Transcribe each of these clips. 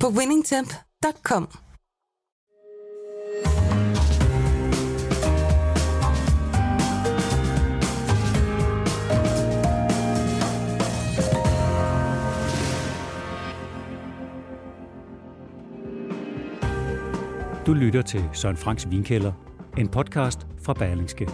på winningtemp.com. Du lytter til Søren Franks Vinkælder, en podcast fra Berlingske.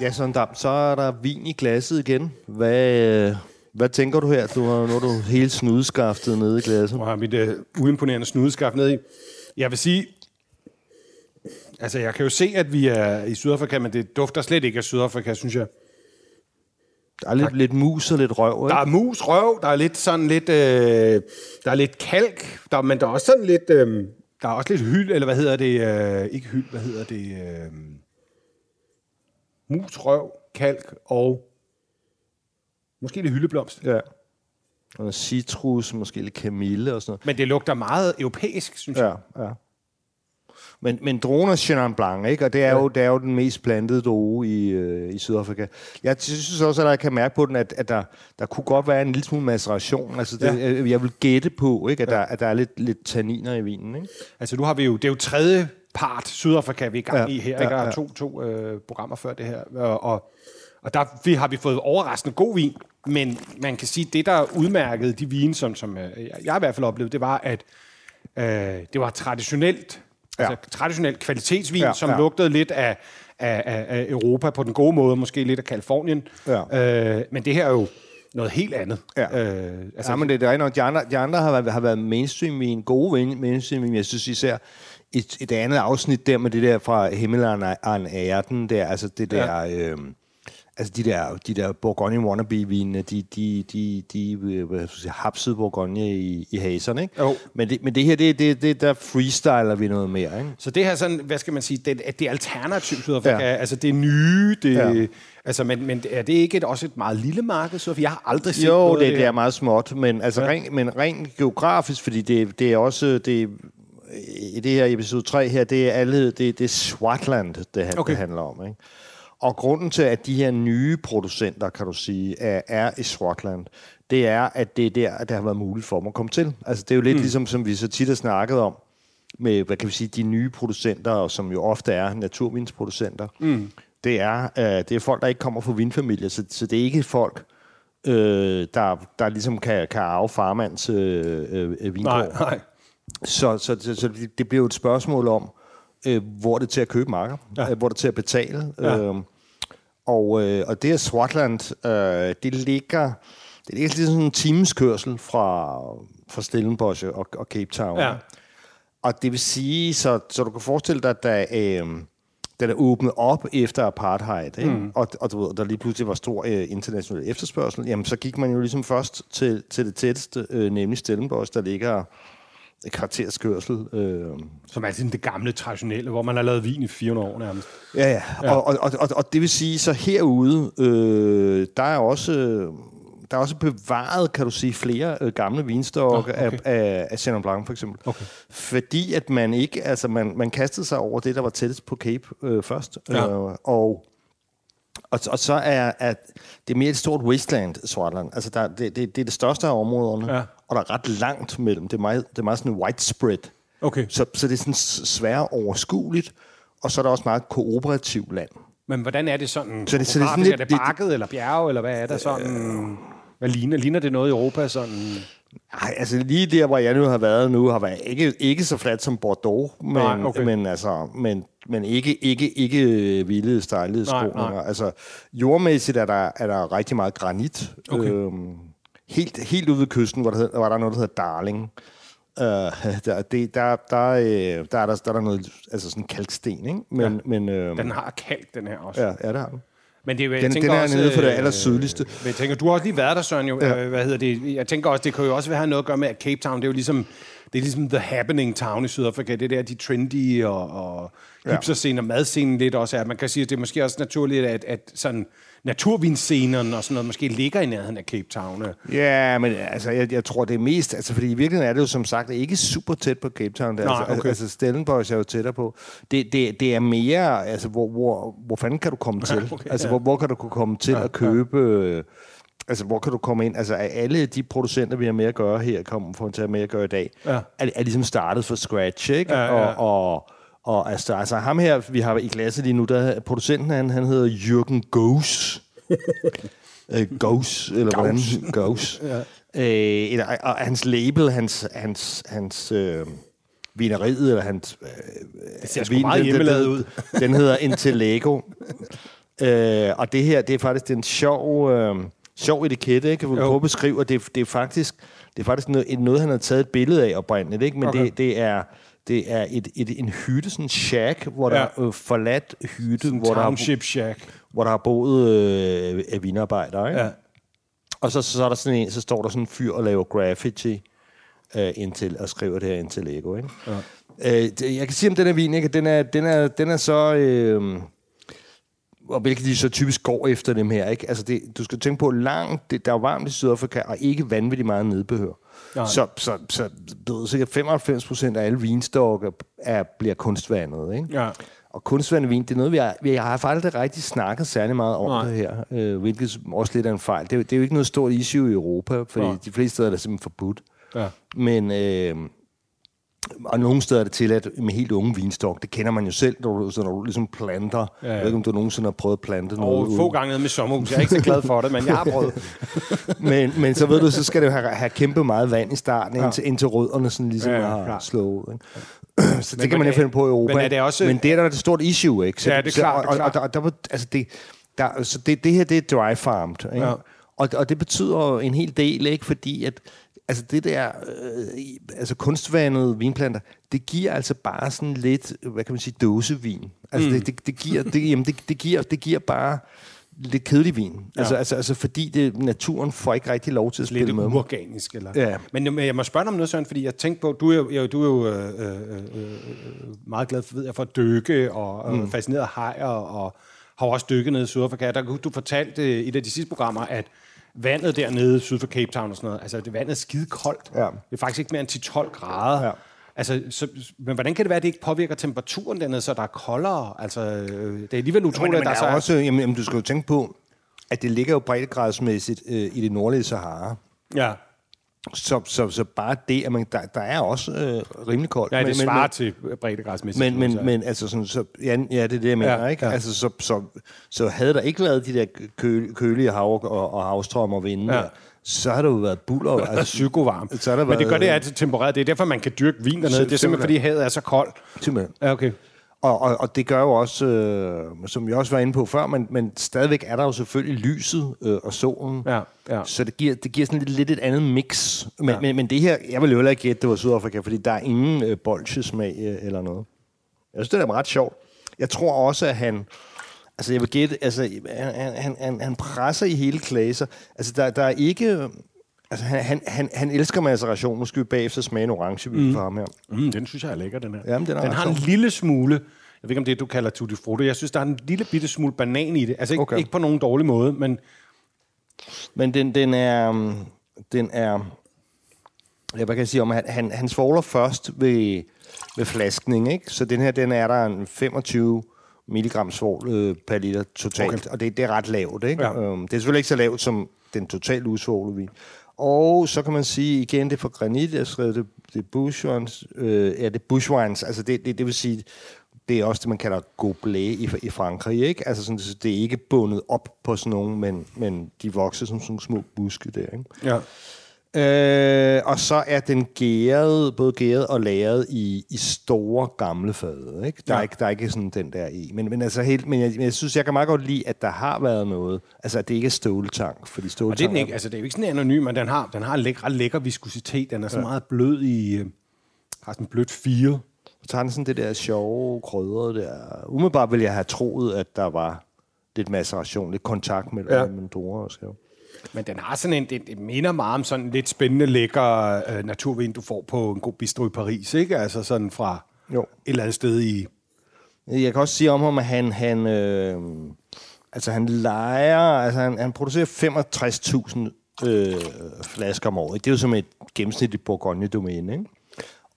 Ja, sådan Dam, så er der vin i glasset igen. Hvad, øh, hvad tænker du her? Du har, nu er du helt snudskaftet nede i glasset. Nu har mit uh, uimponerende snudeskaft ned i. Jeg vil sige, altså jeg kan jo se, at vi er i Sydafrika, men det dufter slet ikke af Sydafrika, synes jeg. Der er lidt, lidt mus og lidt røv, ikke? Der er mus, røv, der er lidt sådan lidt, øh, der er lidt kalk, der, men der er også sådan lidt, øh, der er også lidt hyld, eller hvad hedder det, øh, ikke hyld, hvad hedder det, øh, mus, røv, kalk og måske lidt hyldeblomst. Ja. Og noget citrus, måske lidt kamille og sådan noget. Men det lugter meget europæisk, synes jeg. Ja, ja. Men, men droner Chenin Blanc, ikke? og det er, ja. jo, det er jo den mest plantede droge i, øh, i Sydafrika. Jeg synes også, at jeg kan mærke på den, at, at der, der kunne godt være en lille smule maceration. Altså det, ja. jeg, jeg vil gætte på, ikke? At, ja. der, at der er lidt, lidt tanniner i vinen. Ikke? Altså nu har vi jo, det er jo tredje part Sydafrika, vi er i gang Ja, i her. ja, Ikke? Der ja. er to, to øh, programmer før det her. Og, og, og der har vi fået overraskende god vin, men man kan sige, det der udmærkede de vine, som, som øh, jeg, i hvert fald oplevede, det var, at øh, det var traditionelt, ja. altså traditionelt kvalitetsvin, Ja, som ja. lugtede lidt af, af, af, af Europa på den gode måde, måske lidt af Kalifornien. Ja. Øh, men det her er jo noget helt andet. Ja. Øh, Altså, ja, men det, er rigtigt. De andre, de andre har, været, har været mainstream vin, gode vin- mainstream vin. Jeg synes især et, et andet afsnit der med det der fra Himmelen an Ærten, der, altså det der... Ja. Øh, Altså de der, de der Bourgogne wannabe-vinene, de, de, de, de jeg sige, hapsede Bourgogne i, i haserne, ikke? Jo. Men det, men det her, det, det, det, der freestyler vi noget mere, ikke? Så det her sådan, hvad skal man sige, det, det er alternativ Sydafrika, Ja. altså det er nye, det, Ja. altså, men, men er det ikke et, også et meget lille marked, så jeg har aldrig set Jo, noget det, det her. er meget småt, men, altså Ja. rent, men rent geografisk, fordi det, det er også... Det, i det her episode 3 her, det er alle, det, det er Swatland, det. Okay. det handler om. Ikke? Og grunden til, at de her nye producenter, kan du sige, er, er i Swatland, det er, at det er der, at det har været muligt for dem at komme til. Altså, det er jo lidt mm. ligesom, som vi så tit har snakket om, med, hvad kan vi sige, de nye producenter, som jo ofte er naturvinsproducenter. Mm. Det, er, øh, det er folk, der ikke kommer fra vinfamilier, så, så det er ikke folk, øh, der, der ligesom kan, kan arve farmands øh, øh, vingård. Nej, nej. Så, så, så, så det- det bliver jo et spørgsmål om, øh, hvor det er til at købe marker, ja. øh, hvor det er til at betale. Ja. Øh, og, øh, og det her Swatland, øh, det ligger, det ligger sådan en times kørsel fra, fra Stellenbosch og, og Cape Town. Ja. Og det vil sige, så, så du kan forestille dig, at der, øh, da der åbnede op efter apartheid, ikke? Mm. Og, og du ved, der lige pludselig var stor øh, international efterspørgsel, jamen så gik man jo ligesom først til, til det tætteste, øh, nemlig Stellenbosch, der ligger kvarters kørsel. Øh, Som er sådan det gamle, traditionelle, hvor man har lavet vin i 400 år nærmest. Ja, ja. ja. Og, og, og, og, det vil sige, så herude, øh, der er også... Der er også bevaret, kan du sige, flere øh, gamle vinstokke Nå, okay. af, af, af Chenin Blanc, for eksempel. Okay. Fordi at man ikke, altså man, man kastede sig over det, der var tættest på Cape øh, først. Ja. Øh, og, og, og så er at det er mere et stort wasteland, Swartland. Altså der, det, det, det er det største af områderne, Ja. Og der er ret langt mellem. Det er meget, det er meget sådan widespread. Okay. Så, så det er sådan svært overskueligt, og så er der også meget kooperativt land. Men hvordan er det sådan? Så det- så det er sådan lidt- er det det- bakket eller bjerge, eller hvad er der sådan? Hvad ligner? Ligner det noget i Europa? Sådan? Nej, altså lige der, hvor jeg nu har været nu, har været ikke, ikke så fladt som Bordeaux, men, Nej, okay. men, altså, men, men ikke, ikke, ikke vilde, nej. Altså, jordmæssigt er der, er der rigtig meget granit. Okay. Øhm, helt, helt ude ved kysten, hvor der, hed- var der noget, der hedder Darling. Uh, der, det, der, der, øh, der, er der, der er der noget, altså sådan kalksten, ikke? Men, ja. men, øh, Den har kalk, den her også. ja, ja, det har den. Men det, er jeg Den, den er også, nede for det øh, aller sydligste. Men jeg tænker, du har også lige været der, Søren, jo. Ja. Ja. Hvad hedder det? Jeg tænker også, det kan jo også have noget at gøre med, at Cape Town, det er jo ligesom, det er ligesom the happening town i Sydafrika. Det er der, de trendy og, og Ja. hipsterscenen og madscenen lidt også er. Man kan sige, at det er måske også naturligt, at, at sådan naturvinscenerne og sådan noget måske ligger i nærheden af Cape Town. Ja, men altså, jeg, jeg tror, det er mest... Altså, fordi i virkeligheden er det jo som sagt ikke super tæt på Cape Town. Der. Nej, altså, okay. altså, Stellenbosch er jo tættere på. Det, det, det er mere... Altså, hvor, hvor, hvor fanden kan du komme til? okay, altså, ja. hvor, hvor kan du kunne komme til at købe... øh, Altså, hvor kan du komme ind? Altså, er alle de producenter, vi har med at gøre her, kommer for til at have med at gøre i dag, Ja. er, er ligesom startet fra scratch, ikke? Ja, ja. Og, og, og altså, altså, ham her, vi har i klasse lige nu, der producenten, han, han hedder Jürgen Goes. Øh, Ghost, eller hvordan? Ghost. Ja. Øh, og hans label, hans, hans, hans øh, vineriet, eller hans... Øh, det ser sgu meget hjemmelavet ud. Den hedder Intellego. øh, og det her, det er faktisk en sjov, øh, sjov etikette, ikke? Jeg vil Jo. prøve at beskrive, og det, det er faktisk, det er faktisk noget, noget, han har taget et billede af oprindeligt, ikke? Men Okay. det, det er det er et, et, en hytte, sådan en shack, hvor Ja. der er øh, forladt hytte, hvor der, har, Shack. hvor der har boet øh, af vinarbejdere. Ikke? Ja. Og så, så, er der sådan en, så står der sådan en fyr og laver graffiti øh, indtil, og skriver det her indtil Lego. Ikke? Ja. Øh, det- jeg kan sige om den her vin, ikke? den er, den er, den er så... Øh, og hvilket de så typisk går efter dem her. Ikke? Altså det, du skal tænke på, langt, det, der er varmt i Sydafrika, og ikke vanvittigt meget nedbehør. Nej. Så, så, så ved, sikkert 95 procent af alle vinstokker er, bliver kunstvandet. Ikke? Ja. Og kunstvandet vin, det er noget, vi har, vi har faktisk aldrig rigtig snakket særlig meget om Nej. det her, øh, hvilket også lidt er en fejl. Det, er jo- det er jo ikke noget stort issue i Europa, fordi Nej. de fleste steder er det simpelthen forbudt. Ja. Men, øh, og nogle steder er det tilladt med helt unge vinstok. Det kender man jo selv, når du, så når du ligesom planter. Ja, Ja. Jeg ved ikke, om du nogensinde har prøvet at plante noget. Og få gange med sommerhus. Jeg er ikke så glad for det, men jeg har prøvet. men, men så ved du, så skal det have, have kæmpe meget vand i starten, Ja. indtil, indtil rødderne sådan ligesom Ja, har klart. slået. Ikke? så Men- det kan man men jo er- finde på i Europa. men er det også- men det er der et stort issue, ikke? Så, Ja, det er så- klart, det er Og, og, klart. og, og der, altså det, der, så det, det her, det er dry farmed. Ikke? Ja. Og, og det betyder en hel del, ikke? Fordi at altså det der, øh, altså kunstvandede vinplanter, det giver altså bare sådan lidt, hvad kan man sige, dåsevin. Altså mm. det, det, det, giver, det, jamen det, det, giver, det giver bare lidt kedelig vin. Ja. Altså, altså, altså fordi det, naturen får ikke rigtig lov til at spille Lidt med. uorganisk. Eller? Ja. Men jeg- må spørge dig om noget, Søren, fordi jeg tænkte på, du er jo, du er jo øh, øh, øh, meget glad for, ved jeg, for at dykke, og, mm. og fascineret af hajer, og har også dykket nede i Sydafrika. Der, du fortalte øh, i et af de sidste programmer, at vandet dernede syd for Cape Town og sådan noget, altså det vandet er skide koldt. Ja. Det er faktisk ikke mere end 10-12 grader. Ja. Altså, så, men hvordan kan det være, at det ikke påvirker temperaturen dernede, så der er koldere? Altså, øh, det er alligevel utroligt, at der, der så er... også, jamen, jamen, du skal jo tænke på, at det ligger jo breddegradsmæssigt øh, i det nordlige Sahara. Ja, Så, så, så bare det, at man, der, der er også øh, rimelig koldt. ja det men, svarer til breddegradsmæssigt. men, men, men altså sådan, så, ja, ja, det er det, jeg mener, Ja, ikke? ja. Altså, så, så, så havde der ikke været de der kø, kølige hav og, og havstrøm og vinde, Ja. så har der jo været buller. Altså, psykovarm. Så har der Men det gør været- det altid tempereret. Det er derfor, man kan dyrke vin dernede. Det er simpelthen, fordi havet er så koldt. simpelthen. Ja, okay. Og, og, og det gør jo også, øh, som vi også var inde på før, men, men stadigvæk er der jo selvfølgelig lyset øh, og solen. Ja, ja. Så det giver, det giver sådan lidt, lidt et andet mix. Men, Ja. men, men det her, jeg vil jo heller ikke gætte, det var Sydafrika, fordi der er ingen øh, bolchesmag øh, eller noget. Jeg synes, det er ret sjovt. Jeg tror også, at han... Altså, jeg vil gætte... Altså, han, han, han, han presser i hele klasser. Altså, der, der er ikke... Altså, han, han, han, han elsker maceration. Nu skal vi bagefter smage en orangevin mm. for ham her. Mm, den synes jeg er lækker, den her. Jamen, den er den har en lille smule... Jeg ved ikke, om det er, du kalder tutti frutti. Jeg synes, der er en lille bitte smule banan i det. Altså ikke, okay. Ikke på nogen dårlig måde, men... Men den, den er... um, Den er... Ja, hvad kan jeg sige om, han, han, han svogler først ved, ved flaskning, ikke? Så den her, den er der en 25 milligram svovl øh, per liter totalt, okay. og det, det er ret lavt, ikke? Ja. Øhm, det er selvfølgelig ikke så lavt som den totalt usvovlede vin. Og så kan man sige, igen, det er fra granit, jeg skrev det, det er bushwines, øh, ja, det er bushwines, altså det, det, det vil sige, det er også det, man kalder goblet i, i Frankrig, ikke? Altså sådan, så det er ikke bundet op på sådan nogen, men, men de vokser som sådan nogle små buske der, ikke? Ja. Øh, og så er den gæret, både gæret og lagret i, i store gamle fade. Ikke? Der, Ja. er ikke, der er ikke sådan den der i. Men, men, altså helt, men, jeg, men jeg synes, jeg kan meget godt lide, at der har været noget. Altså, at det ikke er ståltank. Fordi Og det er, den ikke, altså, det er jo ikke sådan anonym, men den har, den har en læk, ret lækker viskositet. Den er så ja. meget blød i... øh, har sådan blødt feel. Så tager den sådan det der sjove krydder der. Umiddelbart ville jeg have troet, at der var lidt maceration, lidt kontakt mellem, Ja. druer og skæve. Men den har sådan en, det, det minder meget om sådan en lidt spændende, lækker øh, naturvin, du får på en god bistro i Paris, ikke? Altså sådan fra Jo. et eller andet sted i... Jeg kan også sige om ham, at han, han, øh, altså han leger, altså han, han producerer 65.000 øh, flasker om året. Det er jo som et gennemsnitligt Bourgogne-domæne, ikke?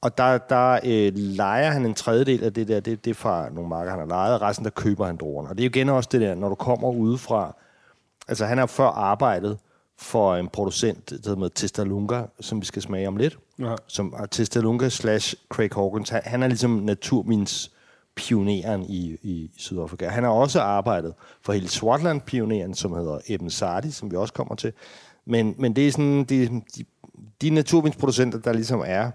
Og der, der øh, leger han en tredjedel af det der, det, det er fra nogle marker, han har lejet, og resten der køber han druerne. Og det er jo igen også det der, når du kommer udefra, altså han har før arbejdet for en producent, der hedder Testalunga, som vi skal smage om lidt, Ja. som er Testalunga slash Craig Hawkins. Han, han er ligesom naturmins pioneren i, i Sydafrika. Han har også arbejdet for hele Swartland-pioneren, som hedder Eben Sardi, som vi også kommer til. Men, men det er sådan, de, de, de naturvindsproducenter, der ligesom er,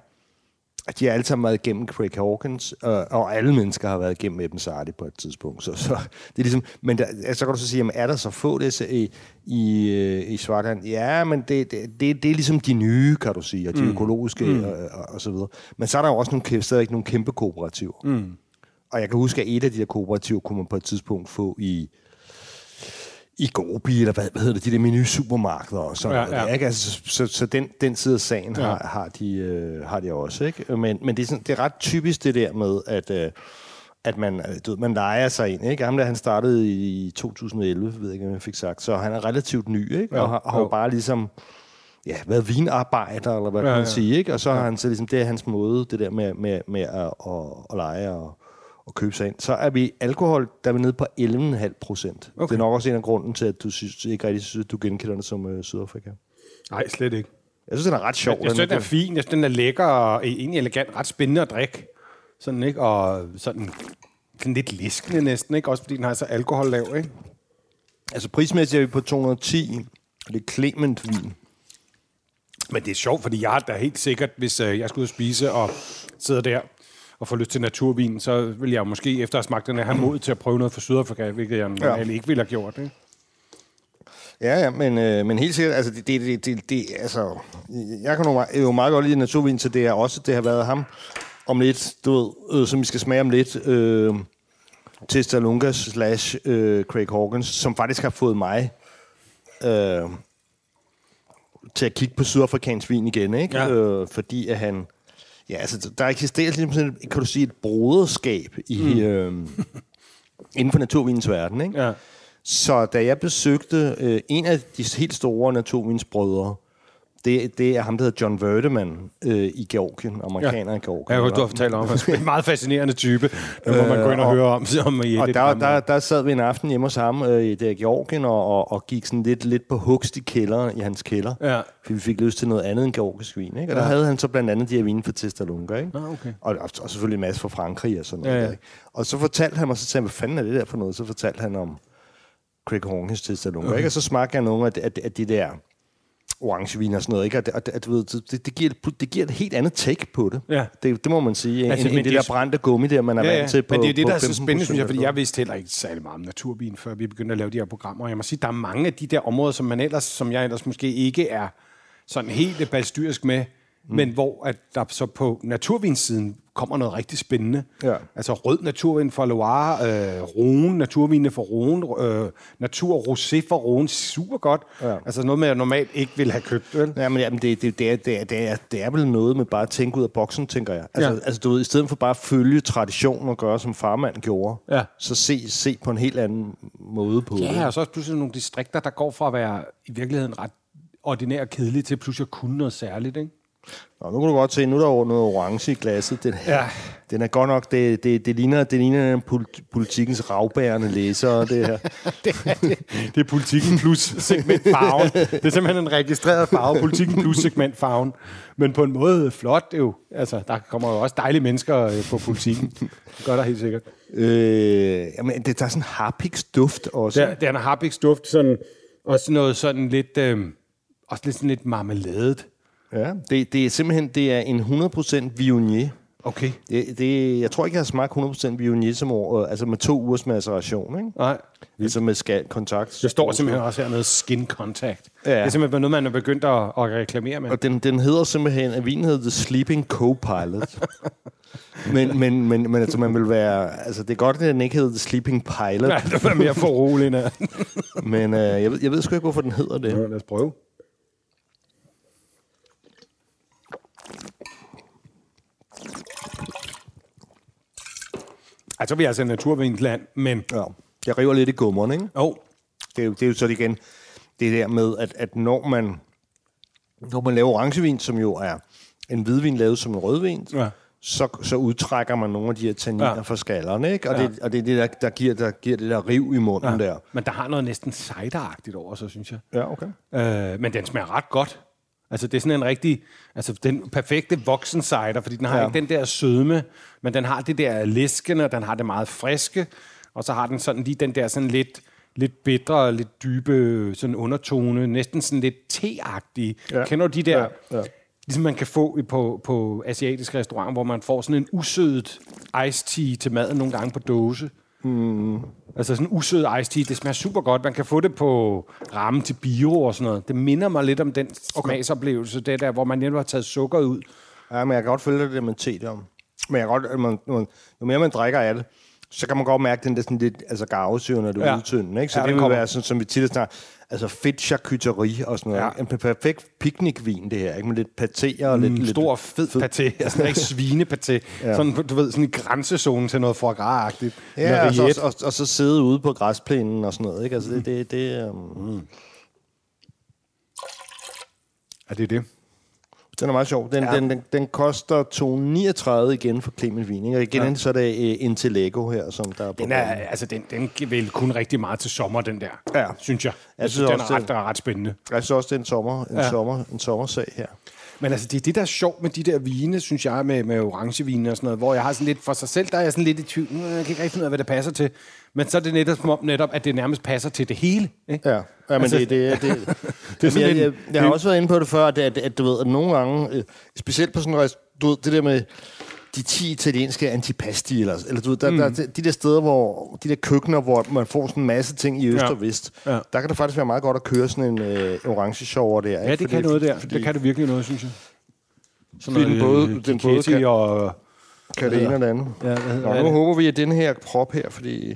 de har alle sammen været igennem Craig Hawkins, øh, og alle mennesker har været igennem Eben Sardi på et tidspunkt. Så, så det er ligesom, men der, altså, så kan du så sige, jamen, er der så få det i, i, øh, i Swartland? Ja, men det, det, det, det er ligesom de nye, kan du sige, og de mm. økologiske mm. Og, og, og, så videre. Men så er der jo også nogle, stadigvæk nogle kæmpe kooperativer. Mm. Og jeg kan huske, at et af de der kooperativer kunne man på et tidspunkt få i i Gobi, eller hvad, hvad hedder det, de der menu-supermarkeder og sådan Ja, noget. ja. Ikke? Altså, så, så, den, den side af sagen Ja. har, har, de, øh, har de også. Ikke? Men, men det, er sådan, det er ret typisk det der med, at, øh, at man, øh, du ved, man leger sig ind. Ikke? Ham der, han startede i 2011, ved jeg ikke, om jeg fik sagt. Så han er relativt ny, ikke? Ja, og har, har jo. bare ligesom ja, været vinarbejder, eller hvad Ja, ja, kan man ja. sige. Ikke? Og så har han så ligesom, det er hans måde, det der med, med, med at, at, at lege og, og købe sig ind. Så er vi alkohol, der er vi nede på 11,5 procent. Okay. Det er nok også en af grunden til, at du synes, ikke rigtig synes, at du genkender det som uh, Sydafrika. Nej, slet ikke. Jeg synes, den er ret sjov. Jeg synes, den er fin. Jeg synes, den er lækker og egentlig elegant. Ret spændende at drikke. Sådan, ikke? Og sådan, sådan lidt liskende næsten, ikke? Også fordi den har så alkohollav, ikke? Altså prismæssigt er vi på 210. og Det er Clement vin. Men det er sjovt, fordi jeg er da helt sikkert, hvis øh, jeg skulle spise og sidder der og får lyst til naturvin, så vil jeg måske efter at smagt den have mod til at prøve noget fra Sydafrika, hvilket jeg normalt ikke ville have gjort. Ikke? Ja, ja, men, øh, men helt sikkert, altså, det, det, det, det, det altså, jeg kan jo meget, jo meget godt lide naturvin, så det er også, det har været ham om lidt, du ved, øh, som vi skal smage om lidt, øh, Testalunga slash øh, Craig Hawkins, som faktisk har fået mig øh, til at kigge på sydafrikansk vin igen, ikke? Ja. Øh, fordi at han, ja, altså, der eksisterer ligesom kan du sige, et broderskab i, mm. øh, inden for naturvinens verden, ikke? Ja. Så da jeg besøgte øh, en af de helt store naturvinsbrødre, det, det er ham, der hedder John Verdeman øh, i Georgien, amerikaner ja. i Georgien. Ja, jeg har du har fortalt om, en meget fascinerende type. Det må man gå ind og og- høre om, om Og der, der, der sad vi en aften hjemme hos ham øh, i det Georgien og, og, og gik sådan lidt, lidt på hugst i kælderen, i hans kælder. Ja. For vi fik lyst til noget andet end georgisk vin. Ikke? Og der Ja. havde han så blandt andet de her vine fra Testalunga. Ikke? Nå, okay. Og, og, selvfølgelig en masse fra Frankrig og sådan noget. Ja, Ja, ja. ja. Ikke? Og så fortalte han mig, så sagde hvad fanden er det der for noget? Så fortalte han om Craig Hawkins Testalunga. Okay. Ikke? Og så smagte jeg nogle af af, af de der orangevin og sådan noget. Ikke? Og, det, og det, du ved, det, det, giver, det giver et helt andet take på det. Ja. Det, det må man sige. Altså, end, men end det det er der brændte gummi der, man er Ja, ja. vant til på Men det er det, der er så 15% spændende, synes jeg, fordi jeg vidste heller ikke særlig meget om naturvin, før vi begyndte at lave de her programmer. Og jeg må sige, der er mange af de der områder, som, man ellers, som jeg ellers måske ikke er sådan helt balstyrisk med, mm. men hvor at der så på naturvinssiden kommer noget rigtig spændende. Ja. Altså rød naturvin fra Loire, øh, Rhone, naturvine fra Rhone, øh, natur rosé fra Rhone, super godt. Ja. Altså noget jeg normalt ikke ville have købt. Vel? Ja, men jamen, det, det, det, er, det, er, det, er, det er vel noget med bare at tænke ud af boksen, tænker jeg. Altså, Ja. ja. altså du ved, i stedet for bare at følge traditionen og gøre, som farmand gjorde, Ja. så se, se på en helt anden måde på Ja, det. og så også pludselig nogle distrikter, der går fra at være i virkeligheden ret ordinær og kedelig til pludselig at kunne noget særligt, ikke? Nå, nu kan du godt se, nu er der noget orange i glasset. Den, Ja. den er godt nok, det, det, det ligner, det ligner pol- politikens ravbærende læser, det her. det, er, det, det er politikken plus segmentfarven. Det er simpelthen en registreret farve, politikken plus segmentfarven. Men på en måde flot det er jo. Altså, der kommer jo også dejlige mennesker øh, på politikken. Det gør der helt sikkert. øh, jamen, det, der er sådan en harpiks duft også. Der, der er en harpiks duft, sådan, også noget sådan lidt, øh, også lidt sådan lidt marmeladet. Ja, det, det er simpelthen det er en 100% Viognier. Okay. Det, det, jeg tror ikke, jeg har smagt 100% Viognier som år, altså med to ugers maceration, ikke? Nej. Altså med skal, kontakt. Der står simpelthen også hernede skin contact. Ja. Ja. Det er simpelthen noget, man er begyndt at, at reklamere med. Og den, den hedder simpelthen, at vinen hedder The Sleeping Co-Pilot. Men, men, men, men altså, man vil være... Altså, det er godt, at den ikke hedder The Sleeping Pilot, Ja, det var mere for roligt. Ja. men øh, jeg, ved, jeg ved sgu ikke, hvorfor den hedder det. Lad os prøve. Altså, vi er altså i naturvindsland, men... Ja. Jeg river lidt i gummerne, ikke? Oh, Det er, jo, det er jo så igen det der med, at, at når man når man laver orangevin, som jo er en hvidvin lavet som en rødvin, Ja. så, så udtrækker man nogle af de her tanniner Ja. fra skallerne, ikke? Og, Ja. det, og det er det, der, der, giver, der giver det der riv i munden ja. der. men der har noget næsten cideragtigt over sig, synes jeg. Ja, okay. Øh, men den smager ret godt. Altså, det er sådan en rigtig... Altså, den perfekte voksen cider, fordi den har ja. Ikke den der sødme, men den har det der læskende, og den har det meget friske, og så har den sådan lige den der sådan lidt lidt bedre, lidt dybe sådan undertone, næsten sådan lidt teagtige. Ja. Kender du de der, Ja, ja. ligesom man kan få på, på asiatiske restauranter, hvor man får sådan en usødet iced tea til maden nogle gange på dåse. Mm. Altså sådan en usød iced tea, det smager super godt. Man kan få det på ramme til bio og sådan noget. Det minder mig lidt om den okay. smagsoplevelse, det der, hvor man netop har taget sukker ud. Ja, men jeg kan godt følge det der med te der. Men jeg kan godt, man, man, jo mere man drikker af det, så kan man godt mærke den der sådan lidt, altså garvesyre, når du Ja. ja. udtyndende, ikke? Så Ja, den det vil være sådan, som vi tit snakker, altså fedt charcuterie og sådan noget. Ja. En perfekt picnicvin, det her, ikke? Med lidt paté og lidt, En lidt... stor, fed, fed paté. Sådan en rigtig svinepaté. ja. Sådan, du ved, sådan i grænsezonen til noget foie Ja, og så, og, og, så sidde ude på græsplænen og sådan noget, ikke? Altså, det, det, det, um, det er det. Den er meget sjov. Den, Ja. den, den, den koster 239 igen for Clement ikke? Og igen, Ja. så er det uh, Intellego her, som der er på Den er, altså, den, den vil kun rigtig meget til sommer, den der. Ja. Synes jeg. Jeg, Jeg synes, den også, er ret, den er ret spændende. Jeg synes også, det er en, sommer, en, ja. sommer, en sommersag her. Men altså, det er det, der er sjovt med de der vine, synes jeg, med, med orangevine og sådan noget, hvor jeg har sådan lidt, for sig selv, der er jeg sådan lidt i tvivl. "Mm, Jeg kan ikke rigtig finde ud af, hvad det passer til. Men så er det netop som om, netop, at det nærmest passer til det hele. Ikke? Ja, ja men Altså, det, det, det, det er det jeg, jeg, jeg har også været inde på det før, at, at, at du ved, at nogle gange, øh, specielt på sådan en du ved, det der med de 10 italienske antipasti, eller, eller du ved, der, mm. der, er de der steder, hvor, de der køkkener, hvor man får sådan en masse ting i øst Ja. ja. og vest, Ja. ja. der kan det faktisk være meget godt at køre sådan en øh, orange shower der. Ja, det kan noget der. Det kan det virkelig noget, synes jeg. Sådan Fordi den både- øh, den både kan- og... kan det ene og det andet. Ja, hvad hedder Nå, det? nu håber vi, at den her prop her, fordi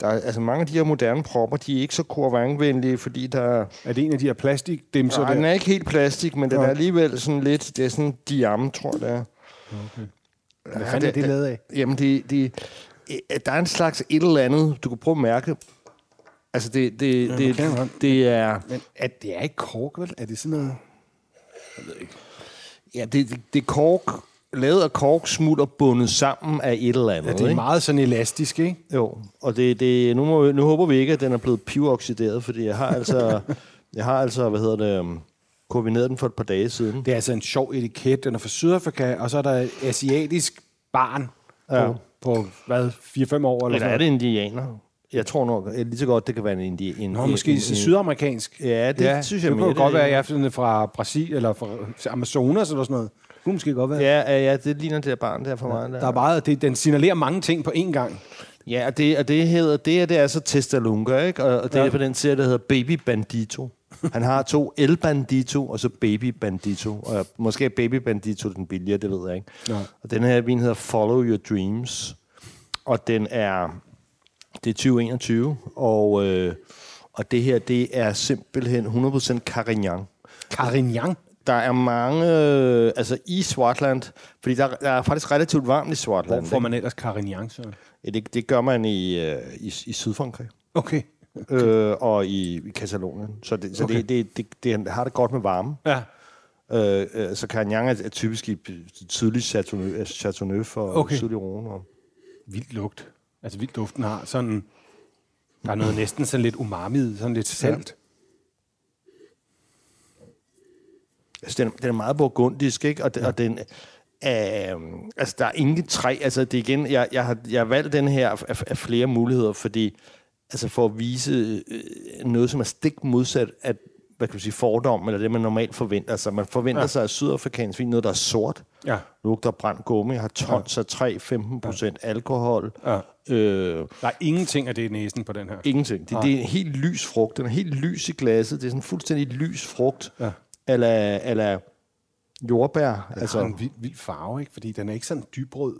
der er, altså mange af de her moderne propper, de er ikke så korvangvenlige, fordi der Er det en af de her plastikdimser Nej, den der? er ikke helt plastik, men den Nå. er alligevel sådan lidt... Det er sådan diam, tror jeg, det er. Hvad fanden er det lavet af? Jamen, det, det, øh, der er en slags et eller andet, du kan prøve at mærke. Altså, det, det, Ja, det, man. det er... Men at det er ikke kork, vel? Er det sådan noget... Ja, det, det, det er kork, lavet af kork, smulder bundet sammen af et eller andet, Ja, det er ikke? meget sådan elastisk, ikke? Jo, og det, det, nu, må, nu håber vi ikke, at den er blevet pivoxideret, fordi jeg har altså, jeg har altså, hvad hedder det, um, koordineret den for et par dage siden. Det er altså en sjov etiket. Den er fra Sydafrika, og så er der et asiatisk barn Ja. på, på hvad, 4-5 år eller Eller er det indianer? Jeg tror nok lige så godt, det kan være en indianer. En, Nå, måske en, en, sydamerikansk. Ja, det synes jeg det kunne godt det- være, at jeg er fra Brasil, eller fra Amazonas, eller sådan noget. Det kunne måske godt være. Ja, ja, ja, det ligner det der barn der for mig. Der. Der er meget, det, den signalerer mange ting på én gang. Ja, og det, og det hedder, det, er, det er så Testalunga, ikke? Og, og det Ja. ja. er på den serie, der hedder Baby Bandito. Han har to El Bandito, og så Baby Bandito. Og måske er Baby Bandito den billigere, det ved jeg ikke. Nej. Og den her vin hedder Follow Your Dreams. Og den er, det er 2021, og, øh, og det her, det er simpelthen 100% Carignan. Carignan. Der er mange, øh, altså i Swartland, fordi der, der er faktisk relativt varmt i Hvor Swartland. får man ellers Carignan, så? Ja, det, det gør man i, øh, i, i Sydfrankrig Okay. Øh, og i, i Katalonien. Så, det, så Okay. det, det, det, det har det godt med varme. Ja. Øh, øh, så Carignan er, er typisk i sydlig Chateauneuf, Chateauneuf og Okay. sydlig Rhone. Og, Vildt lugt. Altså vildt duften har sådan... Der er noget næsten sådan lidt umami, sådan lidt salt. altså, den, den er meget burgundisk, ikke? Og, ja. og den... Øh, altså, der er ingen træ. Altså, det igen... Jeg, jeg, har, jeg har valgt den her af, af flere muligheder, fordi... Altså, for at vise øh, noget, som er stik modsat at hvad kan man sige, fordom, eller det, man normalt forventer. Altså, man forventer Ja. ja. sig af sydafrikansk vin noget, der er sort, Ja. lugter brændt gummi, har tons af 3, 15 procent alkohol. ja. Øh, Der er ingenting af det i næsen på den her. ingenting. Det, det er en helt lys frugt. Den er helt lys i glasset. Det er sådan en fuldstændig lys frugt. Ja. Eller, eller jordbær. Altså, altså, har en vild, vild farve, ikke? Fordi den er ikke sådan dybrød.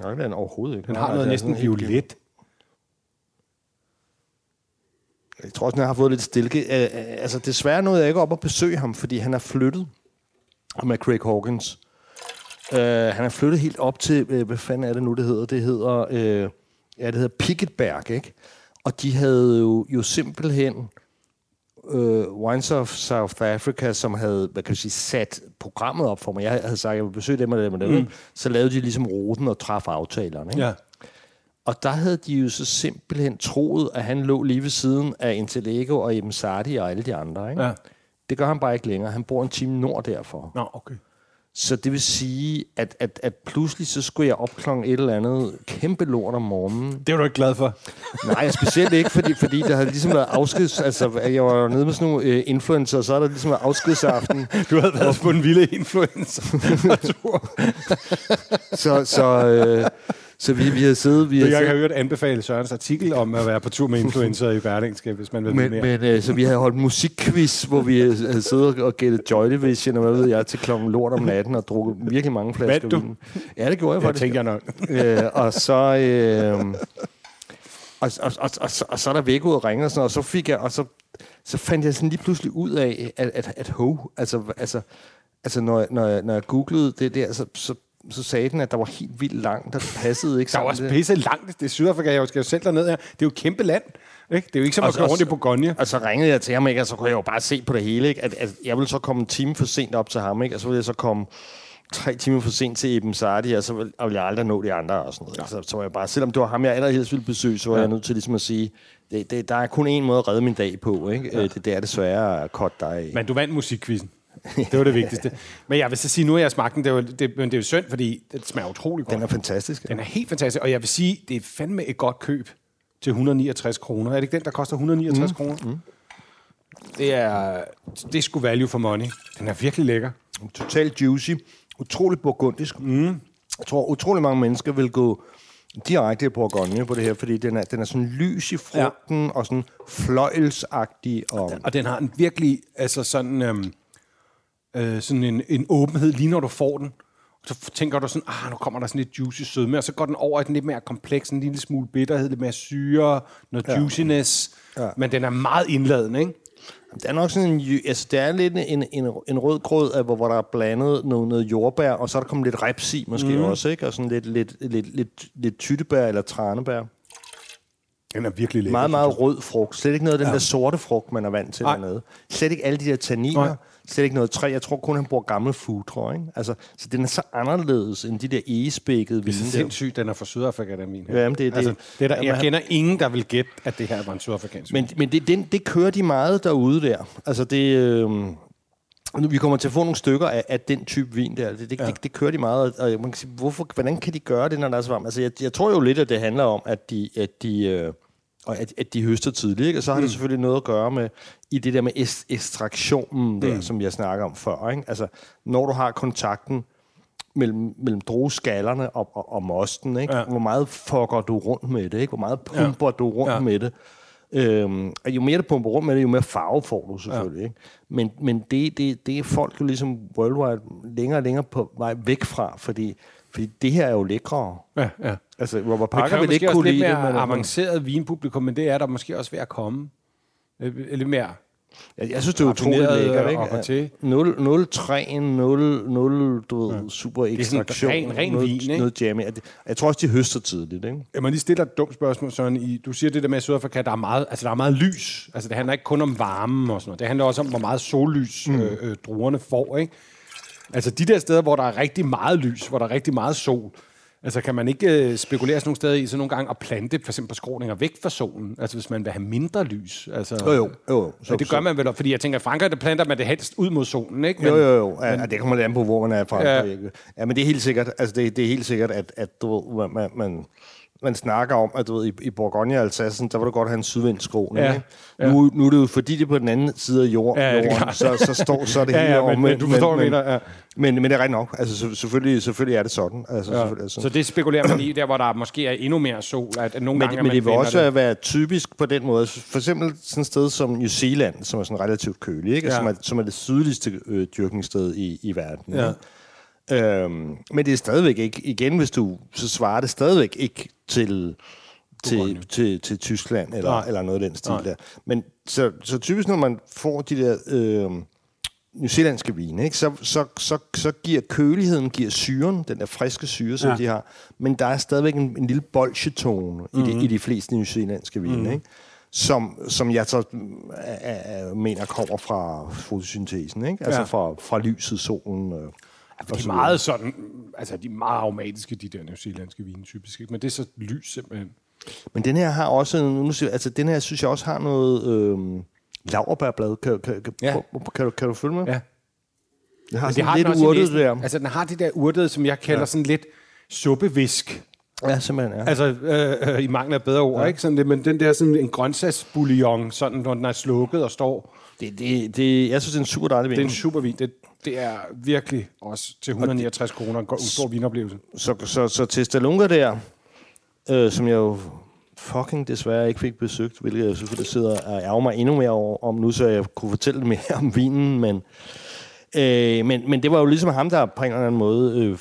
nej, det er den overhovedet ikke. Den har noget næsten violet. Jeg tror også, han har fået lidt stilke. Øh, øh, altså, desværre nåede jeg ikke op at besøge ham, fordi han er flyttet. Er Craig Hawkins. Uh, han er flyttet helt op til, uh, hvad fanden er det nu, det hedder? Det hedder, uh, ja, det hedder Picketberg, ikke? Og de havde jo, jo simpelthen uh, Wines of South Africa, som havde, hvad kan jeg sige, sat programmet op for mig. Jeg havde sagt, at jeg vil besøge dem og dem og dem. Mm. Så lavede de ligesom ruten og træffe aftalerne, ikke? Ja. Og der havde de jo så simpelthen troet, at han lå lige ved siden af Intellego og Ibn Sardi og alle de andre. Ikke? Ja. Det gør han bare ikke længere. Han bor en time nord derfor. Nå, okay. Så det vil sige, at, at, at pludselig så skulle jeg op klokken et eller andet kæmpe lort om morgenen. Det er du ikke glad for. Nej, specielt ikke, fordi, fordi der havde ligesom været afskeds... Altså, jeg var nede med sådan nogle øh, influencer, så er der ligesom været afskedsaften. Du havde været på en vilde influencer. Så, så, øh, så vi, vi havde siddet... Vi havde jeg har hørt anbefale Sørens artikel om at være på tur med influencer i Berlingske, hvis man vil Men, mere. men øh, så vi havde holdt musikquiz, hvor vi øh, havde siddet og gættet Joy Division, og hvad ved jeg, til klokken lort om natten, og drukket virkelig mange flasker du? vin. Ja, det gjorde jeg Jeg faktisk. tænker jeg nok. øh, og så... Øh, og, og, og, og, så- og så er der væk ud og ringer og sådan noget, og så fik jeg, og så, så fandt jeg sådan lige pludselig ud af, at, at, at ho, altså, altså, altså når, jeg- når, jeg, når jeg googlede det der, så, så, så sagde den, at der var helt vildt langt, der passede ikke Der er sammen. også pisse langt. Det er Sydafrika, jeg skal jo selv derned her. Det er jo et kæmpe land. Ikke? Det er jo ikke som at gå rundt i Bourgogne. Og så ringede jeg til ham, ikke? og så kunne jeg jo bare se på det hele. Ikke? At, at jeg ville så komme en time for sent op til ham, ikke? og så ville jeg så komme tre timer for sent til Ibn Sardi, og så ville, og ville jeg aldrig nå de andre. Og sådan noget. Ja. Så, så var jeg bare, selvom det var ham, jeg allerhelst ville besøge, så var ja. jeg nødt til ligesom at sige, det, det, der er kun én måde at redde min dag på. Ikke? Ja. Det, det er desværre at cutte dig. Men du vandt musikkvisten. Det var det vigtigste. Men jeg vil så sige, nu har jeg smagt den, det er jo, det, men det er jo synd, fordi det smager utrolig godt. Den er fantastisk. Den er helt fantastisk, og jeg vil sige, det er fandme et godt køb til 169 kroner. Er det ikke den, der koster 169 mm. kroner? Mm. Det er, det er sgu value for money. Den er virkelig lækker. Totalt juicy. Utroligt burgundisk. Mm. Jeg tror, utrolig mange mennesker vil gå direkte i Bourgogne på det her, fordi den er, den er sådan lys i frugten, ja. og sådan fløjelsagtig. Og, Og den har en virkelig, altså sådan, øhm, øh, sådan en, en åbenhed, lige når du får den. Så tænker du sådan, ah, nu kommer der sådan lidt juicy sødme, og så går den over i den lidt mere kompleks, en lille smule bitterhed, lidt mere syre, noget ja. juiciness. Ja. Men den er meget indladende, ikke? Det er nok sådan en, altså det er lidt en, en, en rød grød, af, hvor, hvor der er blandet noget, noget jordbær, og så er der kommet lidt reps i måske mm. også, ikke? Og sådan lidt, lidt, lidt, lidt, lidt tyttebær eller tranebær. Den er virkelig lækker. Meget, meget rød frugt. Slet ikke noget af den ja. der sorte frugt, man er vant til Nej. dernede. Slet ikke alle de der tanniner. Nej. Slet ikke noget træ. Jeg tror kun, han bruger gammel food, ikke? Altså, så den er så anderledes end de der egespækkede Det er vine der. sindssygt, den er fra Sydafrika, den min her. Jamen, det er det. Altså, det er der, Jamen, jeg han- kender ingen, der vil gætte, at det her var en sydafrikansk Men, men det, den, det kører de meget derude der. Altså det... Øh, nu, vi kommer til at få nogle stykker af, af den type vin der. Det, det, ja. det, det kører de meget. Og man kan sige, hvorfor, hvordan kan de gøre det, når der er så varmt? Altså, jeg, jeg tror jo lidt, at det handler om, at de, at de, øh, og at, at de høster tidligt. Ikke? Og så har mm. det selvfølgelig noget at gøre med i det der med est- ekstraktionen der, mm. som jeg snakker om før. Ikke? Altså, når du har kontakten mellem, mellem drueskallerne og, og, og mosten, ikke? Ja. Hvor meget fucker du rundt med det? Ikke? Hvor meget pumper ja. du rundt Ja. med det? Øhm, og jo mere du pumper rundt med det, jo mere farve får du selvfølgelig. Ja. Ikke? Men, men det, det, det er folk jo ligesom worldwide længere og længere på vej væk fra, fordi, fordi det her er jo lækrere. Ja, ja. Altså, Robert Det Parker vil ikke kunne lide mere det, men avanceret vinpublikum, men det er der måske også ved at komme. Øh, Lidt mere. Jeg, jeg synes, det er utroligt lækkert. Ikke? op og til. 0, 0, 3, 0, 0, du ved, super er sådan ekstraktion. ren- ren noget, vin, ikke? Noget jammy. Jeg, jeg tror også, de høster tidligt. Ikke? Jeg må lige stille dig et dumt spørgsmål, Søren. I, du siger det der med, Sydafrika, der er meget, altså, der er meget lys. Altså, det handler ikke kun om varmen og sådan noget. Det handler også om, hvor meget sollys mm. øh, øh, druerne får, ikke? Altså, de der steder, hvor der er rigtig meget lys, hvor der er rigtig meget sol, altså, kan man ikke øh, spekulere sådan nogle steder i, så nogle gange at plante for eksempel skråninger væk fra solen? Altså, hvis man vil have mindre lys? Altså, Jo, jo. jo Så, det gør man vel, fordi jeg tænker, at Frankrig, der planter man det helst ud mod solen, ikke? Jo, jo, jo. Ja, men, det kommer lidt an på, hvor man er fra. Ja. Ja. men det er helt sikkert, altså det, det er helt sikkert, at, at du ved, man, man, man snakker om, at du ved, i, i Bourgogne og Alsacen, der var det godt have en sydvindskråning. Ja, Ja, ja. Nu, nu er det jo fordi, det er på den anden side af jord, Ja, jorden, så, så, står, så er det Ja, hele ja, men, men omvendt. du forstår, men, mener. Ja. men, men det er rigtigt nok. Altså, så, selvfølgelig, selvfølgelig er det sådan. Altså, Ja. sådan. Så det spekulerer man i, der hvor der måske er endnu mere sol, at, nogle Men, gange, men det vil også det. være typisk på den måde. For eksempel sådan et sted som New Zealand, som er sådan relativt kølig, ikke? Ja. Som, er, som er det sydligste øh, dyrkningssted i, i verden. Ja. ikke? Øhm, men det er stadigvæk ikke, igen hvis du, så svarer det stadigvæk ikke til, til, til, til Tyskland eller, Nej. eller noget af den stil Nej. der. Men så, så typisk, når man får de der øh, New Zealandske vine, ikke, så, så, så, så giver køligheden, giver syren, den der friske syre, som Ja. de har, men der er stadigvæk en, en lille bolsjetone mm-hmm. i, de, i de fleste New Zealandske vine, mm-hmm. ikke? Som, som jeg så er, er, mener kommer fra fotosyntesen, ikke? altså Ja. fra, fra lyset, solen. Øh, De er meget sådan, altså de er meget aromatiske, de der newzealandske vine typisk, ikke? men det er så lys simpelthen. Men den her har også, nu altså den her synes jeg også har noget øh, laverbærblad. Kan, kan, kan, Ja. ja. kan, du, kan du følge med? Ja. Det har sådan har lidt den urtet der. Altså den har det der urtede, som jeg kalder ja. sådan lidt suppevisk. Ja, simpelthen, ja. Altså øh, øh, i mangel af bedre ord, ja. ikke? Sådan det, men den der sådan en grøntsagsbouillon, sådan når den er slukket og står. Det, det, det, jeg synes, det er en super dejlig vin. Det er en super vin. Det, det er virkelig også til 169 kroner en go- en stor vinoplevelse. Så, så, så til Stalunga der, øh, som jeg jo fucking desværre ikke fik besøgt, hvilket jeg selvfølgelig sidder og ærger mig endnu mere over, om nu, så jeg kunne fortælle mere om vinen, men, øh, men, men det var jo ligesom ham, der på en eller anden måde, øh,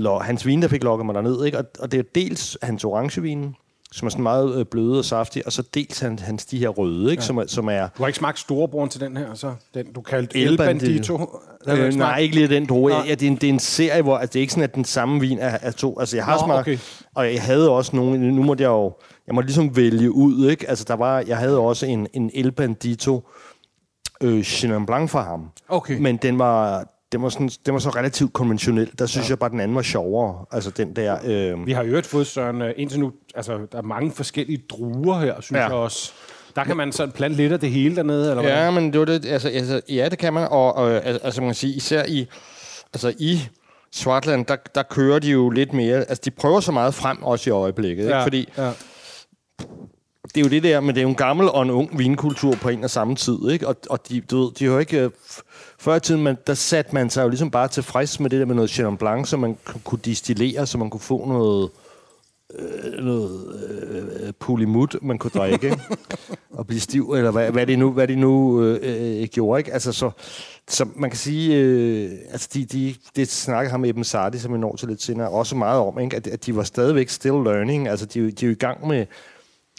lo- hans vin, der fik lokket mig derned, ikke? Og, og det er dels hans orangevin, som er sådan meget øh, bløde og saftig, og så dels hans, hans de her røde, ikke? Ja. Som, er, som er Du har ikke smagt storebroren til den her, så? Den, du kaldte El Bandito. Øh, ikke nej, ikke lige den droge. Ja, det, er en, det er en serie, hvor altså, det er ikke sådan, at den samme vin er, er to. Altså, jeg har Nå, smagt, okay. og jeg havde også nogle, nu måtte jeg jo, jeg måtte ligesom vælge ud, ikke? Altså, der var, jeg havde også en, en El Bandito øh, Chenin Blanc fra ham. Okay. Men den var, den var, sådan, den var så relativt konventionel. Der synes ja. jeg bare, den anden var sjovere. Altså, den der... Øh, Vi har i øvrigt fået, Søren, øh, indtil nu, altså, der er mange forskellige druer her, synes ja. Ja. jeg også. Der kan man sådan plante lidt af det hele dernede, eller hvad? Ja, men det var det, altså, altså, ja, det kan man, og, og al- altså, man kan sige, især i, altså, i Swartland, der, der kører de jo lidt mere, altså, de prøver så meget frem også i øjeblikket, ikke? fordi ja. det er jo det der, men det er jo en gammel og en ung vinkultur på en og samme tid, ikke? Og, og de, du ved, de har jo ikke... Før i tiden, man, der satte man sig jo ligesom bare tilfreds med det der med noget Chenin Blanc, så man kunne distillere, så man kunne få noget, øh, noget øh, pulimut, man kunne drikke, ikke? og blive stiv, eller hvad, hvad det nu, hvad de nu øh, øh, gjorde, ikke? Altså, så, så man kan sige, øh, altså de, de, det snakker ham med Ibn Sardi, som vi når til lidt senere, også meget om, ikke? At, at de var stadigvæk still learning, altså de, de er jo i gang med,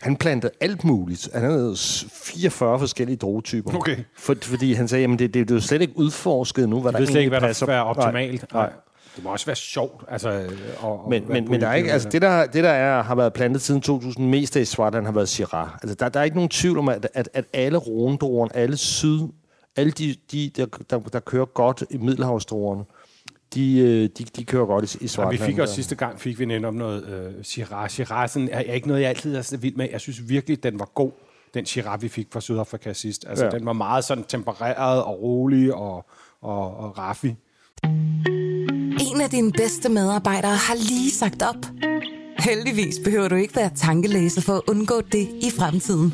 han plantede alt muligt. Han havde s- 44 forskellige drogetyper. Okay. For, fordi han sagde, at det, det, det er jo slet ikke udforsket nu, hvad der slet ikke, hvad passer. er optimalt. Nej, nej. Det må også være sjovt. Altså, og, Men, men, men der er ikke, altså det der, det der er, har været plantet siden 2000 mest af i Swartland har været Syrah. Altså der, der er ikke nogen tvivl om, at, at, at alle rondruerne, alle syd, alle de, de der, der, der kører godt i middelhavsdruerne, de, øh, de, de kører godt i, i Ja, Swartland. vi fik også sidste gang, fik vi netop noget øh, Shiraz. Shirazen er, er ikke noget, jeg altid er så vild med. Jeg synes virkelig, den var god, den Shiraz, vi fik fra Sydafrika sidst. Altså, ja. Ja. den var meget sådan tempereret og rolig og, og, og raffi. En af dine bedste medarbejdere har lige sagt op. Heldigvis behøver du ikke være tankelæser for at undgå det i fremtiden.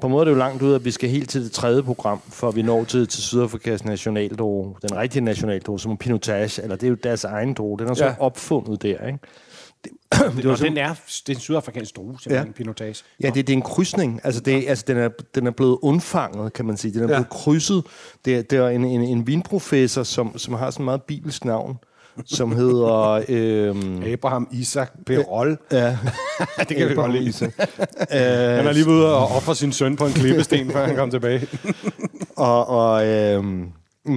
På en måde er det jo langt ud, at vi skal helt til det tredje program, for vi når til, til Sydafrikas nationaldro, den rigtige nationaldro, som er Pinotage, eller det er jo deres egen dro. Den er så Ja. opfundet der, ikke? Det, Det og den er, det er en sydafrikansk drue, simpelthen, ja. Pinotage. Ja, det, det er en krydsning. Altså, det, altså den, er, den er blevet undfanget, kan man sige. Den er Ja. blevet krydset. Det, er- det er en, en, en vinprofessor, som, som har sådan meget bibelsk navn, som hedder... Øhm, Abraham Isaac Perol. ja, det kan vi godt lide. Isaac. Han er lige ved ude og ofre sin søn på en klippesten, før han kom tilbage. Og, og øhm,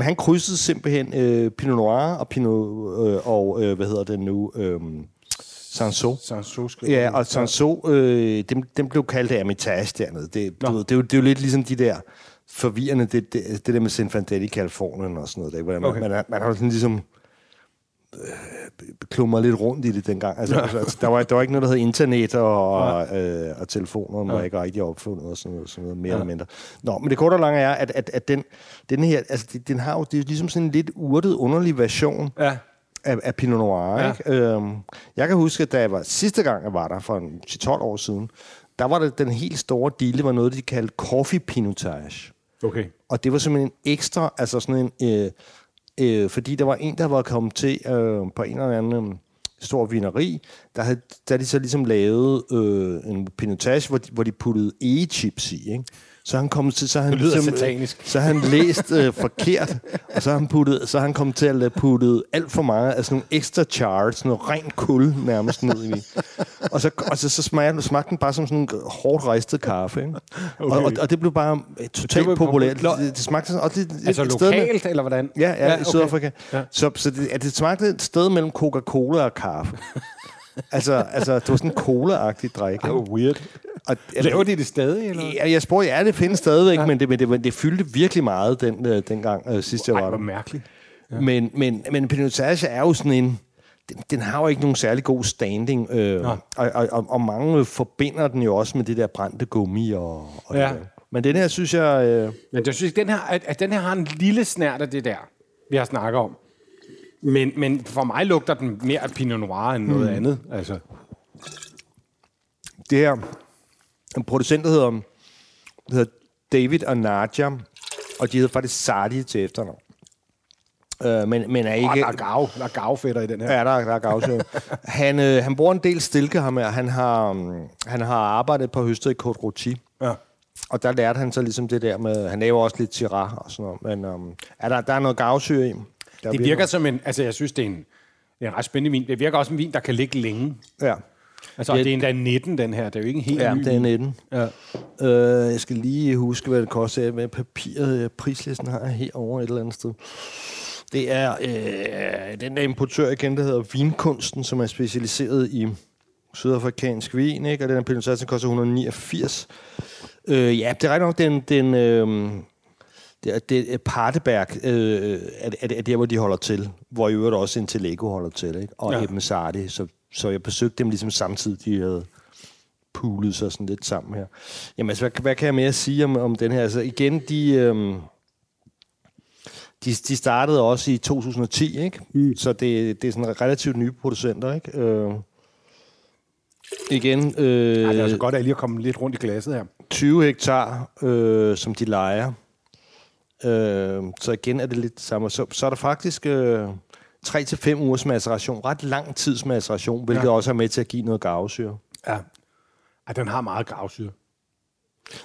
han krydsede simpelthen øh, Pinot Noir og Pinot øh, og øh, hvad hedder det nu? Øh, Sanso. Sanso Ja, den. og Sanso, øh, dem, dem blev kaldt Hermitage dernede. Det, du ved, det, er jo, det er jo lidt ligesom de der forvirrende, det, det, det der med Zinfandel i Kalifornien og sådan noget. Der, ikke? Hvordan man, Okay. man, man, man har sådan ligesom øh, klumret lidt rundt i det dengang. Altså, ja. altså, der, var, der var ikke noget, der hed internet, og, øh, og telefoner var ikke rigtig opfundet og sådan noget, sådan noget mere ja. eller mindre. Nå, men det korte og lange er, at, at, at den, den her, altså, den har jo, det er ligesom sådan en lidt urtet, underlig version Ja. af, af Pinot Noir. Ja. Ja. Ikke? Øhm, jeg kan huske, at da jeg var, sidste gang jeg var der, for en 10-12 år siden, der var det den helt store deal, det var noget, de kaldte coffee pinotage. Okay. Og det var simpelthen en ekstra, altså sådan en, øh, øh, fordi der var en, der var kommet til øh, på en eller anden øh, stor vineri, der havde der de så ligesom lavet øh, en pinotage, hvor de, hvor de puttede egechips i, ikke? Så han kom til, så han Det lyder ligesom, satanisk. så han læst øh, forkert, og så har han, puttet, så han kommet til at lade puttet alt for meget af sådan nogle ekstra sådan noget rent kul nærmest ned i. Og så, og så, så smagte, smagte den bare som sådan en hårdt ristet kaffe. Ikke? Okay. Og, og, og, det blev bare øh, totalt var populært. populært. Det, det smagte sådan, og det, Altså et sted lokalt, eller hvordan? Ja, ja, ja i Sydafrika. Ja. Så, så det, det smagte et sted mellem Coca-Cola og kaffe. Altså, altså, det var sådan en cola-agtig drik. Det var weird. Og, Laver de det stadig, eller? Ja, jeg spurgte, ja, det findes stadigvæk, ja. men, det, men, det, men det fyldte virkelig meget den, øh, dengang, øh, sidst jeg Ej, var hvor der. mærkeligt. Ja. Men, men, men Pinotage er jo sådan en... Den, den har jo ikke nogen særlig god standing, øh, og, og, og, og mange forbinder den jo også med det der brændte gummi. Og, og Ja. det der. Men den her, synes jeg... Øh, Men jeg synes, den her, at, at den her har en lille snært af det der, vi har snakket om. Men, men for mig lugter den mere af Pinot Noir end noget Hmm. andet. Altså. det her... En producent, der hedder, der hedder David og Nadja, og de hedder faktisk Sadi til efternavn. Øh, men, men er ikke... der er gav, der er gavfætter i den her. Ja, der, er- der er gavsø. han, øh, han bruger en del stilke, ham her. Han har, um, han har arbejdet på høstet i Côte Rôti. Ja. Og der lærte han så ligesom det der med... Han laver også lidt Syrah og sådan noget. Men um, er der, der er noget gavsyre i. Der Det virker som en, altså jeg synes, det er en, en ret spændende vin. Det virker også som en vin, der kan ligge længe. Ja, Altså, Ja. det er endda 19, den her. Det er jo ikke en helt ja ny. det er 19. Ja. Øh, jeg skal lige huske, hvad det koster med papiret. Prislisten har jeg herovre et eller andet sted. Det er øh, den der importør igen, der hedder Vinkunsten, som er specialiseret i sydafrikansk vin, ikke? og den her Pinotage koster 189. Øh, ja, det er ret nok, den, den, øh, det er, det er Parteberg, øh, er, er, er der, hvor de holder til, hvor i øvrigt også Intellego holder til, ikke? og Ja. Ebben Sardi, så, så jeg besøgte dem ligesom samtidig, de havde poolet sig sådan lidt sammen her. Jamen altså, hvad, hvad kan jeg mere sige om, om den her? Altså igen, de, øhm, de, de startede også i 2010, ikke? Mm. Så det, det er sådan relativt nye producenter, ikke? Øh, igen, øh, Ej, det er altså godt at lige at komme lidt rundt i glasset her. 20 hektar, øh, som de leger. Øh, så igen er det lidt det samme. Så, så er der faktisk øh, 3-5 ugers maceration. Ret lang tids maceration, hvilket Ja. ja. også er med til at give noget garvesyre. Ja. Ej, den har meget gravsyre.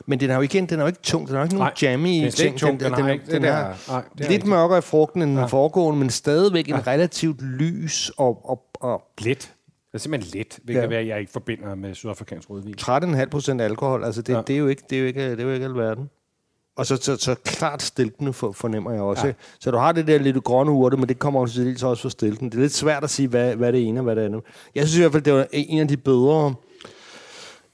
Men den er jo igen, den er jo ikke tung, den er jo ikke nogen jammy den er slet ikke tung, den har er- ikke det der- nej, er lidt rigtigt. mørkere i frugten end Ja. den foregående, men stadigvæk en relativt lys og, og, og Let. Det er simpelthen let, hvilket Ja. ja. jeg ikke forbinder med sydafrikansk rødvin. 13,5 procent alkohol. Altså det, Ja. ja. det, er jo ikke, det, er jo ikke, det er jo ikke alverden. Og så, så, så klart stilkende for, fornemmer jeg også. Ja. Så du har det der lidt grønne urte, men det kommer også til dels også fra stilken. Det er lidt svært at sige, hvad, hvad det ene og hvad det andet. Jeg synes i hvert fald, det var en af de bedre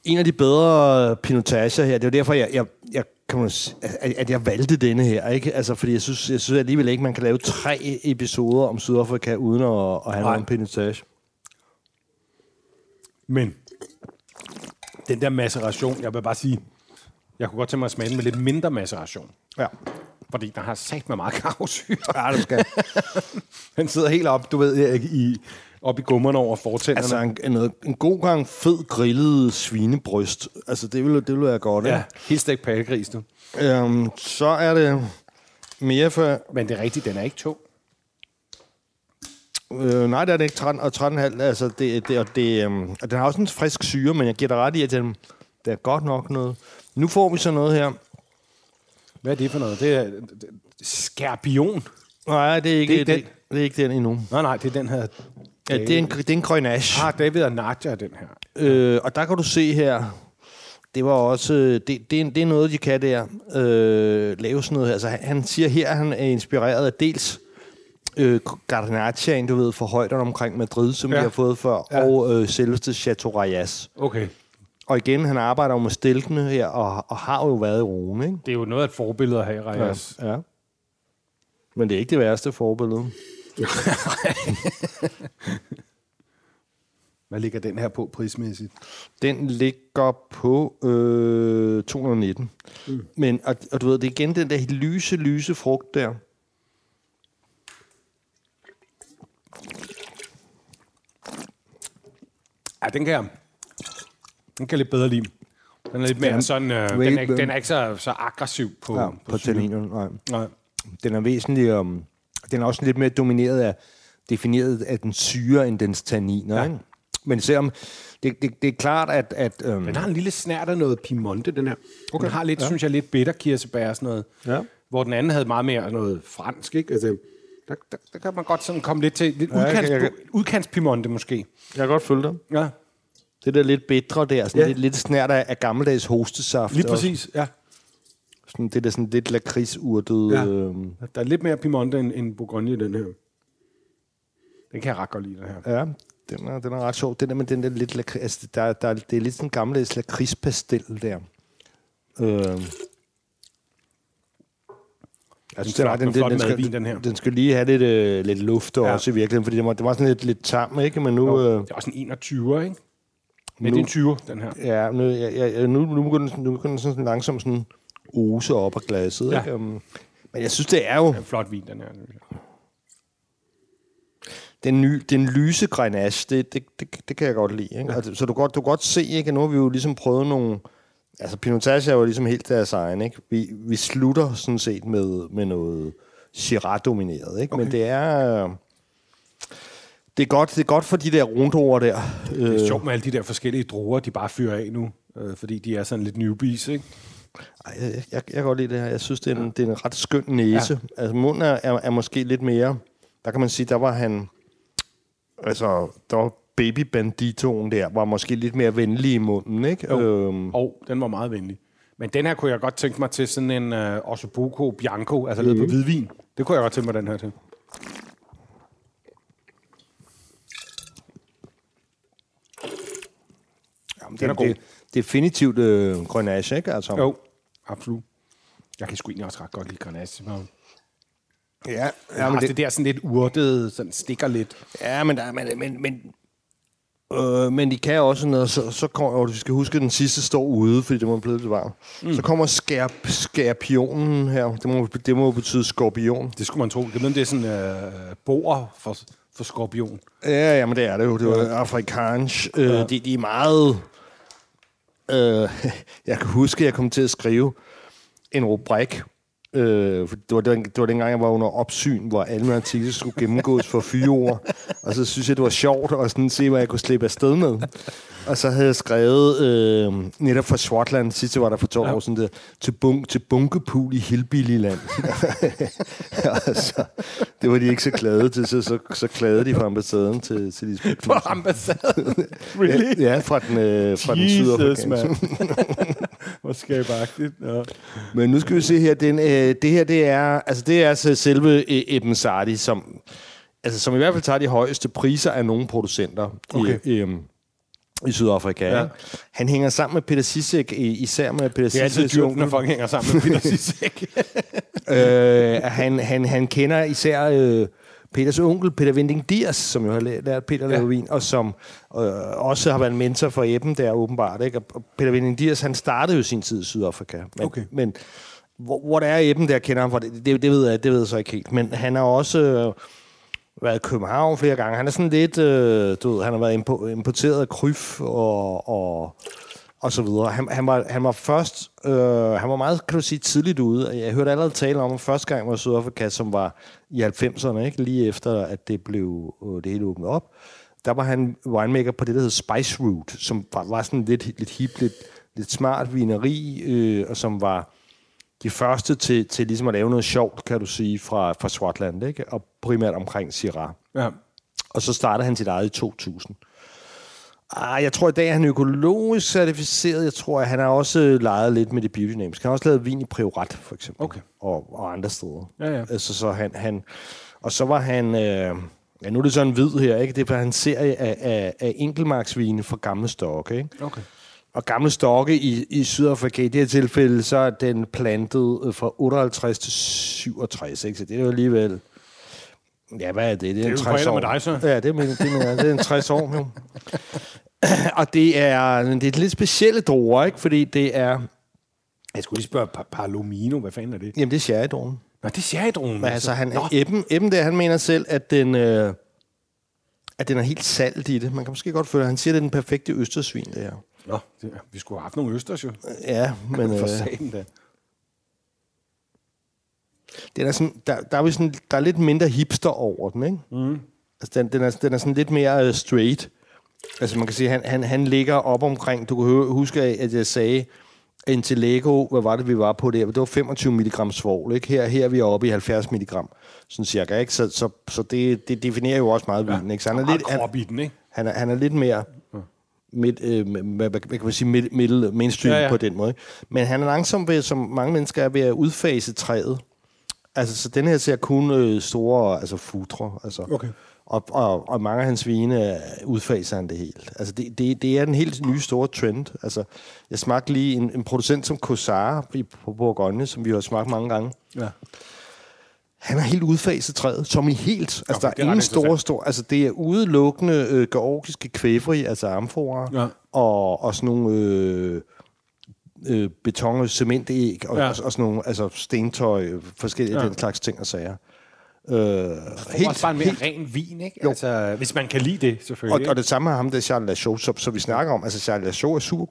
en af de bedre pinotager her. Det er derfor, jeg, jeg, jeg kan man, at, at jeg valgte denne her. Ikke? Altså, fordi jeg synes, jeg synes alligevel ikke, man kan lave tre episoder om Sydafrika uden at, at have Nej. noget pinotage. Men den der maceration, jeg vil bare sige, jeg kunne godt tænke mig at smage den med lidt mindre maceration. Ja. Fordi der har sat med meget gravsyre. Ja, det skal. Den sidder helt op, du ved, i, op i gummerne over fortænderne. Altså en, en, en god gang fed grillet svinebryst. Altså det ville, det ville være godt, ja, ikke? helt stegt pattegris, du. Øhm, så er det mere for... Men det er rigtigt, den er ikke tung. Øh, nej, det er det ikke. 13 og 13,5. Altså det, det, og det, øhm, og den har også en frisk syre, men jeg giver dig ret i, at den, det er godt nok noget. Nu får vi så noget her. Hvad er det for noget? Det er det- det- skorpion. Nej, det er ikke, Det er ikke det, det, det er ikke den endnu. Nej, nej, det er den her. Ja, det er en, det er en Grenache. Ah, David og Nadja er den her. Øh, og der kan du se her, det var også, øh, det, det, er, det er noget, de kan der, øh, lave sådan noget her. Altså, han, han siger her, at han er inspireret af dels øh, Garnachaen, du ved, for højderne omkring Madrid, som ja. Vi har fået før, Ja. ja. og øh, selveste Chateau Rayas. Okay. Og igen, han arbejder jo med stilkene her, og, og har jo været i Rome, ikke? Det er jo noget af et forbillede at have, Rejas. Ja. Men det er ikke det værste forbillede. Hvad ligger den her på prismæssigt? Den ligger på øh, 219. Mm. Men, og, og du ved, det er igen den der lyse, lyse frugt der. Ja, den kan jeg, den kan jeg lidt bedre lide. Den er lidt mere Den- sådan, øh, den, er, den er ikke så, så aggressiv på, Ja, på syre. tanninerne. Nej. Nej. Den er væsentlig, um, den er også lidt mere domineret af, defineret af den syre end dens tanniner. Ja. Ikke? Men selvom det, det, det er klart, at... at um, Den har en lille snært af noget piemonte, den her. Okay. Den har lidt, ja. synes jeg, lidt bitter kirsebær og sådan noget. Ja. Hvor den anden havde meget mere noget fransk, ikke? Altså, der, der, der kan man godt sådan komme lidt til lidt Ja, jeg udkants, kan- jeg udkants piemonte måske. jeg kan godt følge dig. Ja, Det der lidt bedre der, sådan Ja. lidt, lidt snært af, af gammeldags hostesaft. lige præcis. Ja. Sådan, det der sådan lidt lakridsurtet... Ja. Øhm, Der er lidt mere piemonte end, end Bourgogne i den her. Den kan jeg ret godt lide, den her. ja, den er, den er ret sjov. Den der med den der lidt lakrids... Altså, der, der, det er lidt sådan en gammeldags lakridspastel der. Øhm. Jeg synes, flot- den, en den, den, skal, den her. den skal lige have lidt, øh, lidt luft Ja. også i virkeligheden, fordi det var, det var sådan lidt, lidt tam, ikke? Men nu... Øh, Det er også en 21'er, ikke? Men Nu- det er en 20, den her. ja, nu, ja, ja, nu, nu begynder den- nu begynder den sådan langsomt sådan ose op af glasset, Ja. ikke? Um, men jeg synes, det er jo... En flot vin, den her. den, ny, den lyse grenache, det, det, det, det kan jeg godt lide. Ikke? Ja. Altså, så du kan godt, du kan godt se, ikke? at nu har vi jo ligesom prøvet nogle... Altså, Pinotage er jo ligesom helt deres egen. Ikke? Vi, vi slutter sådan set med, med noget Shiraz-domineret. Ikke? Okay. Men det er... øh, Det er, godt, det er godt for de der rundord der. Det er sjovt med alle de der forskellige druer, de bare fyrer af nu. Øh, fordi de er sådan lidt newbies, ikke? Ej, jeg, jeg, jeg kan godt lide det her. Jeg synes, det er en, det er en ret skøn næse. Ja. Altså, munden er, er, er måske lidt mere... Der kan man sige, der var han... Altså, der var baby banditoen der, var måske lidt mere venlig i munden, ikke? Jo. Øhm, Og den var meget venlig. Men den her kunne jeg godt tænke mig til sådan en uh, Ossobuco Bianco, altså lavet på hvidvin. Det kunne jeg godt tænke mig den her til. Den er god. det, definitivt øh, Grenache, ikke? Altså, Jo, absolut. Jeg kan sgu egentlig også ret godt lide Grenache. Men Ja, ja, men det, det, der sådan lidt urtet, sådan stikker lidt. ja, men, der, men, men, men, øh, men de kan også noget, så, så kommer, og du skal huske, at den sidste står ude, fordi det må blive lidt varmt. Mm. Så kommer skærp, skærpionen her, det må, det må betyde skorpion. Det skulle man tro. Det, det er sådan øh, boer for, for skorpion. Ja, ja, men det er det jo. Det var ja. afrikansk. Øh, ja. de, de er meget... Øh, jeg kan huske, at jeg kom til at skrive en rubrik. Øh, for det, var den, det var dengang, jeg var under opsyn, hvor alle mine artikler skulle gennemgås for fire år. Og så synes jeg, det var sjovt at sådan se, hvad jeg kunne slippe afsted med. Og så havde jeg skrevet øh, netop fra Swartland, sidste var der for to ja. år siden, der, til, bunk, til bunkepul i Hillbillyland. og så, det var de ikke så glade til, så, så, så klagede de fra ambassaden til, til de På ambassaden? really? Ja, ja, fra den, øh, fra den Jesus, sydafrikanske. Hvor skabagtigt. Ja. Men nu skal vi se her, den, øh, det her, det er, altså det er altså selve øh, Eben Sardi, som, altså, som i hvert fald tager de højeste priser af nogle producenter Okay. i, øh, i Sydafrika. Ja. Han hænger sammen med Peter Sissek, i- især med Peter Det er altid dyrt, når folk hænger sammen med Peter Sissek. øh, han, han, han kender især øh, Peters onkel, Peter Vinding Dias, som jo har lært, Peter at lave Ja. vin, og som øh, også har været en mentor for Eben der åbenbart. Ikke? Og Peter Vinding Dias, han startede jo sin tid i Sydafrika. Men, Okay. men hvor, hvor det er Eben, der kender ham fra, det, det, det, ved jeg, det ved jeg så ikke helt. Men han har også øh, været i København flere gange. Han er sådan lidt, øh, du ved, han har været impo- importeret af Kryf og, og, og så videre. Han, han, var, han var først, øh, han var meget, kan du sige, tidligt ude. Jeg hørte allerede tale om, at første gang var Sydafrika, som var i 90'erne, ikke? lige efter, at det blev øh, det hele åbnet op. Der var han winemaker på det, der hed Spice Root, som var, var sådan lidt, lidt hip, lidt, lidt smart vineri, øh, og som var de første til, til ligesom at lave noget sjovt, kan du sige, fra, fra Swartland, ikke? og primært omkring Syrah. ja. Og så startede han sit eget i 2000. Ah, jeg tror i dag er han økologisk certificeret. Jeg tror, at han har også leget lidt med det biodynamiske. Han har også lavet vin i Priorat, for eksempel. Okay. Og, og andre steder. Ja, ja. Altså, så han, han, Og så var han... Øh, ja, nu er det sådan en hvid her, ikke? Det var en serie af, af, af enkeltmarksvine fra gamle stokke, ikke? Okay. Og gamle stokke i, i Sydafrika, i det her tilfælde, så er den plantet øh, fra 58 til 67, ikke? Så det er jo alligevel... Ja, hvad er det? Det er, jo en på 60 alder år. med dig, så. Ja, det er, min, det er, min, det er en 60 år, jo. og det er, det er et lidt specielle druer, ikke? Fordi det er... Jeg skulle lige spørge pa- Palomino, hvad fanden er det? Jamen, det er sherrydruen. Nå, det er sherrydronen. Men altså, han, Nå, Eben, Eben der, han mener selv, at den, øh, at den er helt salt i det. Man kan måske godt føle, at han siger, at det er den perfekte østersvin, det her. Nå det, vi skulle have haft nogle østers jo. Ja, men For øh, sagen da. Den er sådan, der, der, er vi sådan, der er lidt mindre hipster over den, ikke? Mm. Altså, den, den, er, den er sådan lidt mere uh, straight. Altså, man kan sige, han, han, han ligger op omkring, du kan huske, at jeg sagde, indtil Lego, hvad var det, vi var på der? Det var 25 mg svovl, ikke? Her, her er vi oppe i 70 mg, sådan cirka, ikke? Så, så, så det, det definerer jo også meget vinen, ikke? Så han er, lidt, han, i den, ikke? han, er, han er lidt mere midt, øh, hvad, hvad, kan man sige, midt, middle, mainstream ja. ja. på den måde. ikke? Men han er langsom ved, som mange mennesker er ved at udfase træet. Altså, så den her ser kun øh, store altså futre. Altså. Okay. Og, og, og mange af hans vine øh, udfaser han det helt. Altså, det, det, det er den helt nye store trend. Altså, jeg smagte lige en, en producent som i- på Bourgogne, som vi har smagt mange gange. Ja. Han har helt udfaset træet, som i helt. Altså, Okay, der er ingen store, store... Altså, det er udelukkende øh, georgiske kvæfri, altså amforer, Ja. og, og sådan nogle øh, øh, beton- og cementæg, og, Ja. og, og sådan nogle altså, stentøj, forskellige Ja. den slags ting og sager. Øh, Helt, også bare en mere helt, ren vin, ikke? Jo. Altså, hvis man kan lide det, og, selvfølgelig. og det samme har ham, der Charles Lachaux, som, som vi snakker om. Altså, Charles Lachaux er super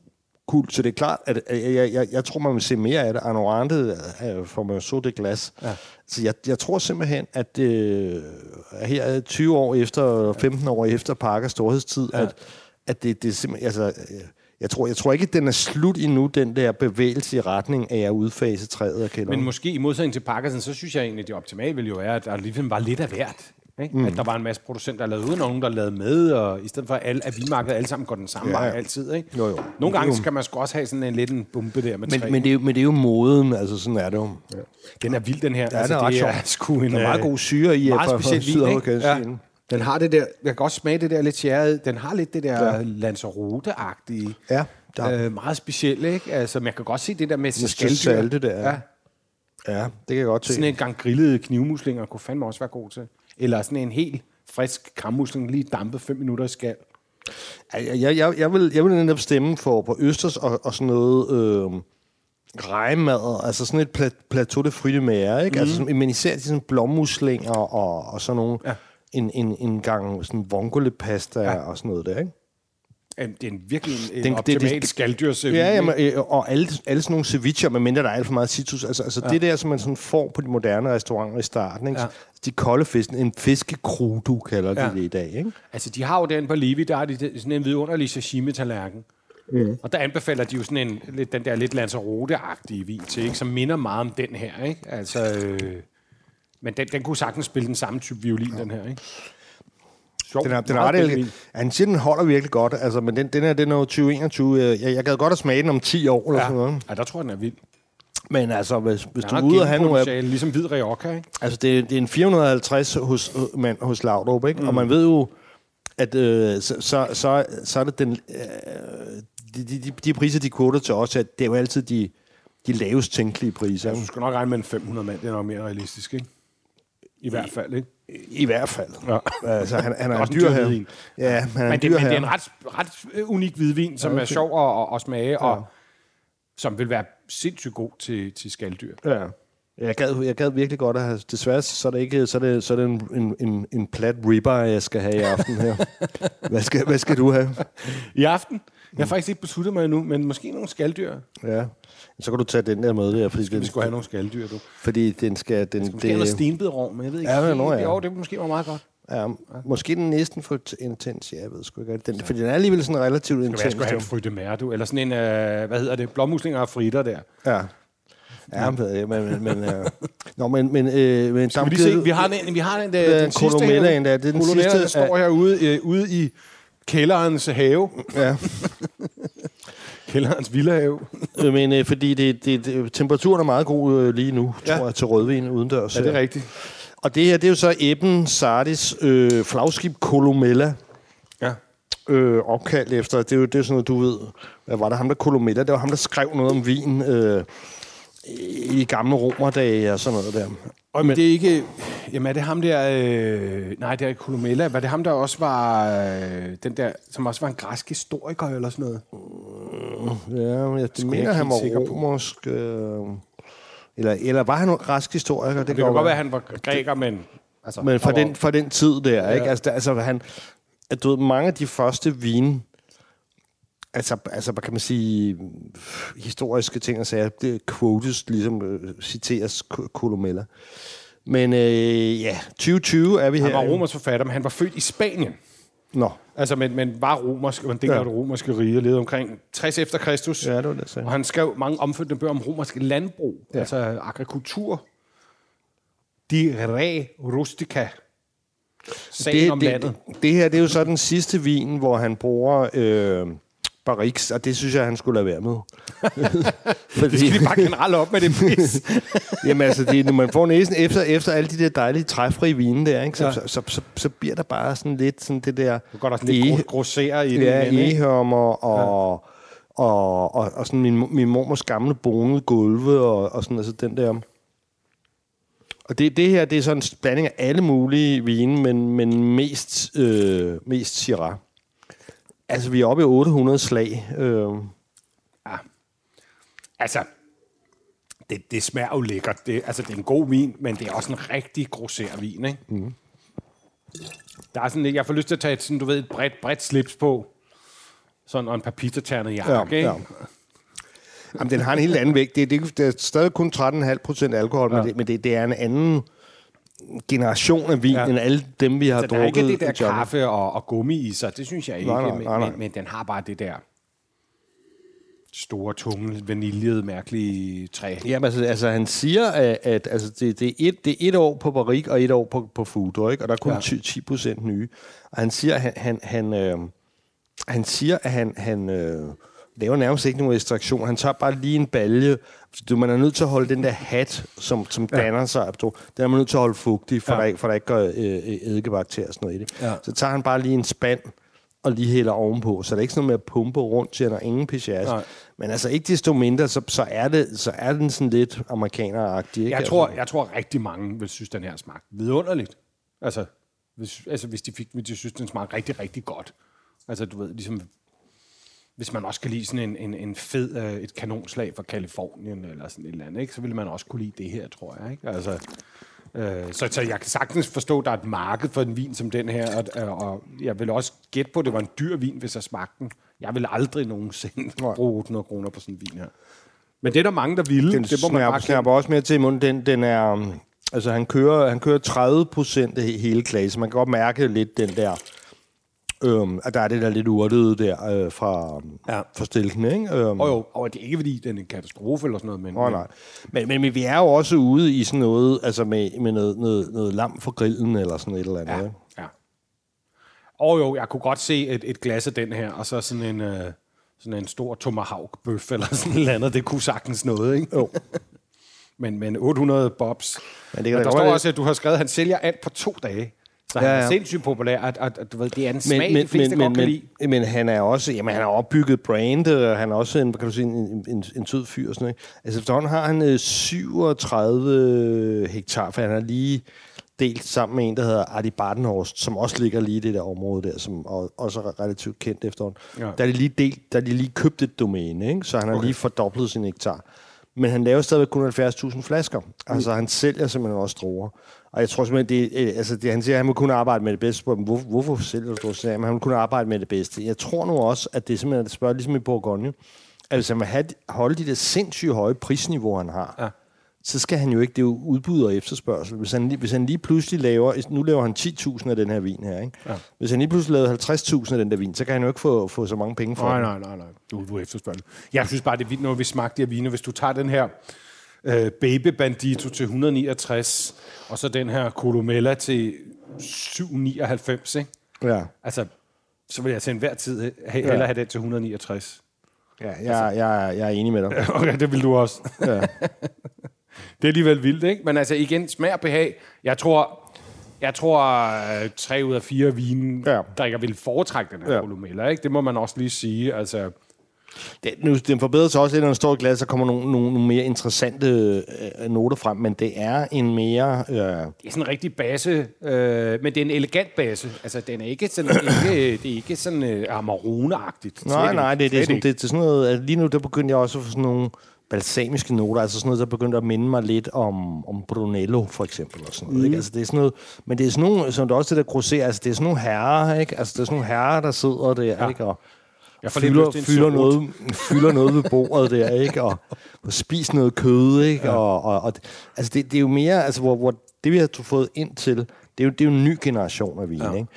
cool, så det er klart, at at jeg, jeg, jeg, jeg tror, man vil se mere af det. Arnorandet øh, får man så det glas. Ja. Så jeg, jeg tror simpelthen, at øh, her er 20 år efter, 15 år efter Parkers storhedstid, ja. at, at det, det er simpelthen... Altså, øh, jeg tror, jeg tror ikke, at den er slut endnu, den der bevægelse i retning af at udfase træet af kælderen. Men måske i modsætning til Parkinson, så synes jeg egentlig, at det optimale ville jo være, at der ligesom var lidt af hvert. Ikke? Mm. At der var en masse producenter, der lavede uden, og nogen, der lavede med, og i stedet for, at, alle, at vinmarkedet alle sammen går den samme Ja, vej ja. altid. Ikke? Jo, jo. Nogle gange kan man sgu også have sådan en lidt en bombe der med men, træ. men, det er, jo- men det er jo moden, altså sådan er det jo. Ja. Den er vild, den her. Ja, altså, det er det er sjovt. sgu en Der er meget øh, god syre i, meget fra- fra speciel vin, ikke? Ja. Den har det der, jeg kan godt smage det der lidt sherret. Den har lidt det der ja. Lanzarote-agtige. Ja, der, Øh, meget specielt, ikke? Altså, men jeg kan godt se det der med skalddyr. salte der, ja. Ja. det kan jeg godt se. Sådan en gang grillede knivmuslinger kunne fandme også være god til. Eller sådan en helt frisk kammusling, lige dampet 5 minutter i skal. Jeg, jeg, jeg, jeg, vil, jeg vil netop stemme for på Østers og, og sådan noget øh, rejmad, altså sådan et pla, plateau de fruits de mer, ikke? Mm. Altså, sådan- men især de sådan blommuslinger og, og sådan nogle, Ja. En, en, en gang sådan vongole-pasta Ja. og sådan noget der, ikke? Øh, Det er en virkelig en, en Den- det- optimal det- skalddyrs Ja, jamen, øh, og alle, alle sådan nogle cevicher, medmindre der er alt for meget citrus. Altså, altså ja. det der, som man sådan får på de moderne restauranter i starten. Ikke? Ja. Ja. De kolde fisk, en fiskekrudu kalder de Ja. ja. det i dag. Ikke? Altså, de har jo den på Levi, der har de det- sådan en vidunderlig sashimi-tallerken. Mm. Og der anbefaler de jo sådan en, lidt, den der lidt Lanzarote-agtige vin til, ikke? som minder meget om den her. Ikke? Altså, øh, men den, den kunne sagtens spille den samme type violin, ja. den her. Ikke? Sjov, Den er, den er ret. Ja, han siger, den holder virkelig godt, altså, men den, den er, den er jo 2021. øh, Jeg, jeg gad godt at smage den om 10 år eller sådan Ja. noget. ja, der tror jeg, den er vild. Men altså, hvis, hvis du er ude og have nogle af Ligesom hvid Rioja, ikke? Altså, det, er- det er en 450 hos, mand, hos Laudrup, ikke? Mm. Og man ved jo, at øh, så, så, så, så er det den... Øh, de, de, de, de priser, de koder til os, at det er jo altid de, de lavest tænkelige priser. Jeg ikke? skal nok regne med en 500 mand. Det er nok mere realistisk, ikke? I hvert fald, ikke? I hvert fald. Ja. Altså, han, han er Også en dyr her. Ja, han er Men en det, dyr men det er en ret, ret øh, unik hvidvin, som Ja, er okay. sjov at, at, at smage, ja. og som vil være sindssygt god til, til skalddyr. Ja. Jeg gad, jeg gad virkelig godt at have... Desværre, så er det, ikke, så er det, så er det en, en, en, en plat ribeye, jeg skal have i aften her. hvad, skal, hvad skal du have? I aften? Jeg har faktisk ikke besluttet mig endnu, men måske nogle skalddyr. Ja. Så kan du tage den der med der, fordi, den, Vi skulle have nogle skalddyr, du. fordi den skal... Den, Måske have noget stenbidrov, men jeg ved ikke. Ja, men nå, ja. Jo, det måske være meget godt. Ja, måske den næsten for intens, ja, jeg ved sgu ikke. Den, fordi den er alligevel sådan relativt Det jeg intens. skulle have en frytte mere, du. Eller sådan en, øh, hvad hedder det, blommuslinger og fritter der. Ja. Ja, men, men, men, øh, nå, men, men, øh, men Skal vi lige se? Vi har den, vi har den, der, Den den sidste Colomellaen der, det er den sidste der står her ude, øh, ude i kælderens have. Ja, Kælderens villahave. øh, men øh, fordi det, det, det, temperaturen er meget god øh, lige nu, Ja. tror jeg, til rødvin udendørs. Ja, det er rigtigt. Og det her, det er jo så Eben Sardis øh, flagskib Colomella, Ja. øh, opkaldt efter. Det er jo det er sådan noget, du ved. Hvad var det ham, der Colomella? Det var ham, der skrev noget om vin øh, i gamle romerdage og sådan noget der. Og men det er ikke... Jamen, er det ham der... Øh, nej, det er ikke Columella. Var det ham, der også var... Øh, den der, som også var en græsk historiker eller sådan noget? Ja, jeg jeg mener, ikke han var romersk... Øh, eller, eller var han en græsk historiker? Det, det kan godt være, at han var græker, men... Altså, Men fra den, fra den tid der, ja. ikke? Altså, der, altså han, at du ved, mange af de første vin, altså, altså hvad kan man sige, historiske ting og sager, det quotes, ligesom øh, citeres Ko- Columella. Men øh, ja, 2020 er vi her. Han var jo. romersk forfatter, men han var født i Spanien. Nå, Altså, men, men var romersk, og en del Ja. af det romerske rige, levede omkring 60 efter Kristus. ja, det var det, sagde. Og han skrev mange omfattende bøger om romersk landbrug, ja. altså agrikultur. De re rustica. Sagen om landet. det, det her, det er jo så den sidste vin, hvor han bruger øh, barriques, og det synes jeg, han skulle lade være med. Fordi, Det skal vi bare generelt op med det pis. Jamen altså, det, når man får næsen efter, efter alle de der dejlige træfri vine der, ikke, så, Ja. så, så, så, så bliver der bare sådan lidt sådan det der... Du går der sådan lidt E- gro- grosserer i det. Ja, igen, ikke? ehørmer og, ja. og, og, og sådan min, min mormors gamle bonede gulve og, og sådan altså den der... Og det, det her, det er sådan en blanding af alle mulige vine, men, men mest, øh, mest Syrah. Altså, vi er oppe i 800 slag. Øh, Altså, det, det smager jo lækkert. Det, altså, det er en god vin, men det er også en rigtig grosser vin, ikke? Mm. Der er sådan lidt, jeg får lyst til at tage et, sådan, du ved, et bredt, bredt slips på. Sådan, og en papitaternet jakke, ikke? ja. Jamen, den har en helt anden vægt. Det, det, det er stadig kun 13,5 procent alkohol, ja. men, det, men det, det er en anden generation af vin, Ja. end alle dem, vi har Så der er drukket. ikke det der kaffe og, og gummi i sig. Det synes jeg ikke, Nej, nej, men, nej, nej. Men, men den har bare det der store, tunge, vaniljede, mærkelige træ. Jamen, altså, altså, han siger, at, at altså, det, det, er et, det er et år på barrik og et år på, på food, ikke? og der er kun Ja. ja. 10, 10 procent nye. Og han siger, at han, han, han, øh, han, siger, at han, han øh, laver nærmest ikke nogen ekstraktion. Han tager bare lige en balje. Du, man er nødt til at holde den der hat, som, som Ja. danner sig. Du, den er man nødt til at holde fugtig, for, Ja. der, ikke- for der ikke går øh, eddikebakterier og sådan noget i det. Ja. Så tager han bare lige en spand og lige hælder ovenpå. Så der er ikke sådan noget med at pumpe rundt, han, og ingen pichage. Nej. Men altså ikke desto mindre, så, så, er, det, så er den sådan lidt amerikaneragtig. Ikke? Jeg tror, altså, jeg tror rigtig mange vil synes, den her smagte vidunderligt. Altså, hvis, altså, hvis de, fik, hvis de synes, den smagte rigtig, rigtig godt. Altså, du ved, ligesom... Hvis man også kan lide sådan en, en, en fed, øh, et kanonslag fra Kalifornien, eller sådan et eller andet, ikke? så ville man også kunne lide det her, tror jeg. Ikke? Altså, øh, så, så jeg kan sagtens forstå, at der er et marked for en vin som den her, og, og jeg vil også gætte på, at det var en dyr vin, hvis jeg smagte den. Jeg vil aldrig nogensinde bruge 800 kroner på sådan en vin her. Men det er der mange, der ville. den det må man snapper, snapper også mere til i munden. Den, den er, um, altså han kører, han kører 30 procent af hele klasse. Man kan godt mærke lidt den der, øhm, at der er det der lidt urtede der øh, fra, Ja. fra stilken, ikke? Øhm, Og jo, og det er ikke fordi, den er en katastrofe eller sådan noget, men, Åh, nej. Men, men, men vi er jo også ude i sådan noget, altså med, med noget, noget, noget lam for grillen eller sådan et eller andet. ja, ikke? ja. Og jo, jeg kunne godt se et, et glas af den her, og så sådan en, øh, sådan en stor tomahawk bøf eller sådan et eller andet. Det kunne sagtens noget, ikke? Jo. Men, men 800 bobs. Men det kan og der står også, at du har skrevet, at han sælger alt på to dage. Så han Ja, er ja. sindssygt populær, at, at, at du ved, det er en smag, men, de fleste men, godt kan lide. men, men han er også, jamen han har opbygget brand, og han er også en, kan du sige, en, en, en sød fyr. og Sådan, ikke? Altså efterhånden har han øh, 37 hektar, for han har lige delt sammen med en, der hedder Adi Bardenhorst, som også ligger lige i det der område der, som og, også er relativt kendt efterhånden. Ja. Ja. Der er de lige delt, der er de lige købt et domæne, ikke? så han har okay. lige fordoblet sin hektar. Men han laver stadigvæk kun 70.000 flasker. Altså, han sælger simpelthen også druer. Og jeg tror simpelthen, det, øh, altså, det, han siger, at han må kunne arbejde med det bedste. Hvor, hvor, hvorfor sælger du? Så han, "Men han må kunne arbejde med det bedste. Jeg tror nu også, at det er simpelthen, at spørge ligesom i Bourgogne, at hvis han vil have, holde de der sindssygt høje prisniveau, han har, Ja. så skal han jo ikke, det er jo udbud og efterspørgsel. Hvis han, lige- hvis han lige pludselig laver, nu laver han 10.000 af den her vin her, ikke? Ja. Hvis han lige pludselig lavede 50.000 af den der vin, så kan han jo ikke få, få så mange penge for Nej, den. nej, nej, nej. Du efterspørger det. Jeg synes bare, det er vildt, når vi smagte de her viner. Hvis du tager den her øh, Baby Bandito til 169, og så den her Colomella til 799, ikke? Ja, Altså, så vil jeg til enhver tid he- hellere have den til 169. ja jeg, jeg, jeg er enig med dig. Okay, det vil du også. Ja. Det er alligevel vildt, ikke? Men altså igen, smag og behag. Jeg tror, jeg tror, øh, tre ud af fire vine Ja. drikker vil foretrække den her ja. Columella, ikke? Det må man også lige sige. Altså, Det, nu, den forbedrer sig også lidt, når den står i glas, så kommer nogle, nogle, nogle mere interessante øh, noter frem, men det er en mere... Øh, det er sådan en rigtig base, øh, men det er en elegant base. Altså, den er ikke sådan, ikke, det er ikke sådan øh, amarone-agtigt. nej, nej, det, det, er sådan, det, det er sådan noget... at Lige nu, der begyndte jeg også at få sådan nogle balsamiske noter, altså sådan noget, der begyndte at minde mig lidt om, om Brunello, for eksempel, og sådan noget, mm. ikke? Altså, det er sådan noget, men det er sådan nogle, som det også det der grosser, altså, det er sådan nogle herrer, ikke? Altså, det er sådan nogle herrer, der sidder der, ja. ikke? Og Jeg får fylder, lyst fylder, noget, fylder noget ved bordet der, ikke? Og, og spiser noget kød, ikke? Ja. Og, og, og, altså, det, det er jo mere, altså, hvor, hvor det vi har fået ind til, det er jo, det er jo en ny generation af vin, ja. ikke?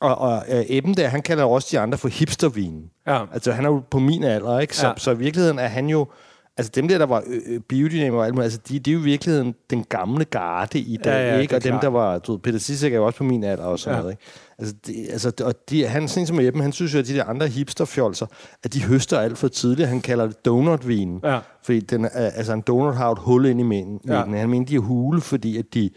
Og, og øh, Eben der, han kalder også de andre for hipstervin. Ja. Altså, han er jo på min alder, ikke? Så. Ja. så i virkeligheden er han jo... Altså dem der, der var øh, øh, og alt muligt, altså de, de er jo i virkeligheden den gamle garde i dag, Ja, ja, ikke? Og dem, klart. der var, du ved, Peter Sissek er jo også på min alder og sådan Ja. noget, ikke? Altså, de, altså og de, han, sådan som Eben, han synes jo, at de der andre hipsterfjolser, at de høster alt for tidligt. Han kalder det donutvin. Ja. Fordi den, er- altså en donut har et hul ind i midten. Ja. Han mener, de er hule, fordi at de,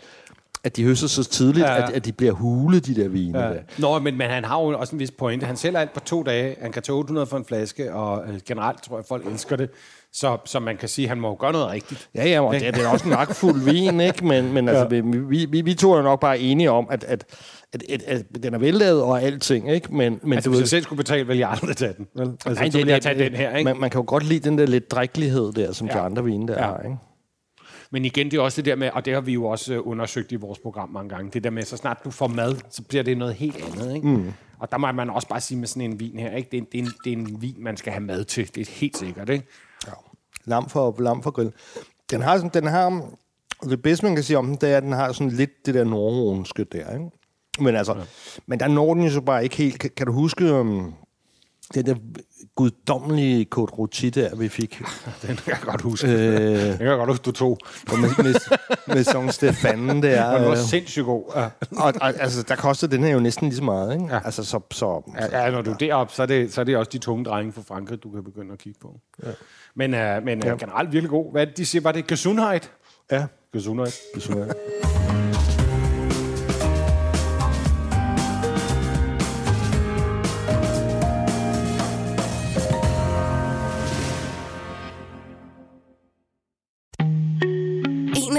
at de høster så tidligt, Ja, ja. At, at de bliver hule, de der vine. Ja. Ja. Nå, men, men han har jo også en vis pointe. Han sælger alt på to dage. Han kan tage 800 for en flaske, og øh, generelt tror jeg, folk elsker det. Så, så man kan sige, at han må jo gøre noget rigtigt. Ja, ja, og det, er- det er også en magtfuld vin, ikke? Men, men altså, vi, vi, vi, vi to er nok bare enige om, at, at, at, at, at den er vellavet og alting, ikke? Men, men Altså, hvis jeg selv skulle betale, ville jeg aldrig tage den. Vel? Altså, Nej, så ville jeg tage den her, ikke? Man, man kan jo godt lide den der lidt drikkelighed der, som ja. de Ja. andre vine der ja. Ja. har, ikke? Men igen, det er også det der med, og det har vi jo også øh, undersøgt i vores program mange gange, det der med, så snart du får mad, så bliver det noget helt andet, ikke? Mm. Og der må man også bare sige med sådan en vin her, ikke? Det er, en, det, er en, det er en vin, man skal have mad til. Det er helt sikkert, ikke? Lam for, lam for grill. Den har, sådan, den har, det bedste man kan sige om den, det er, at den har sådan lidt det der nordrunske der, ikke? Men altså, ja. men der når den jo så bare ikke helt. Kan, kan du huske um, den der guddommelige Côte Rôti der, vi fik? Den kan jeg godt huske. Øh, Den kan jeg godt huske, du tog. og med, med, med sådan Stefan der. Den var øh, sindssygt god. Ja. og, og, altså, der koster den her jo næsten lige så meget, ikke? Ja. Ja. Altså, så, så, Ja, ja, når du er deroppe, så er, det, så er det også de tunge drenge fra Frankrig, du kan begynde at kigge på. Ja. Men, uh, men uh, generelt virkelig god. Hvad de siger? Var det Gesundheit? ja. Gesundheit. Besøger.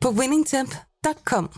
på winningtemp.com.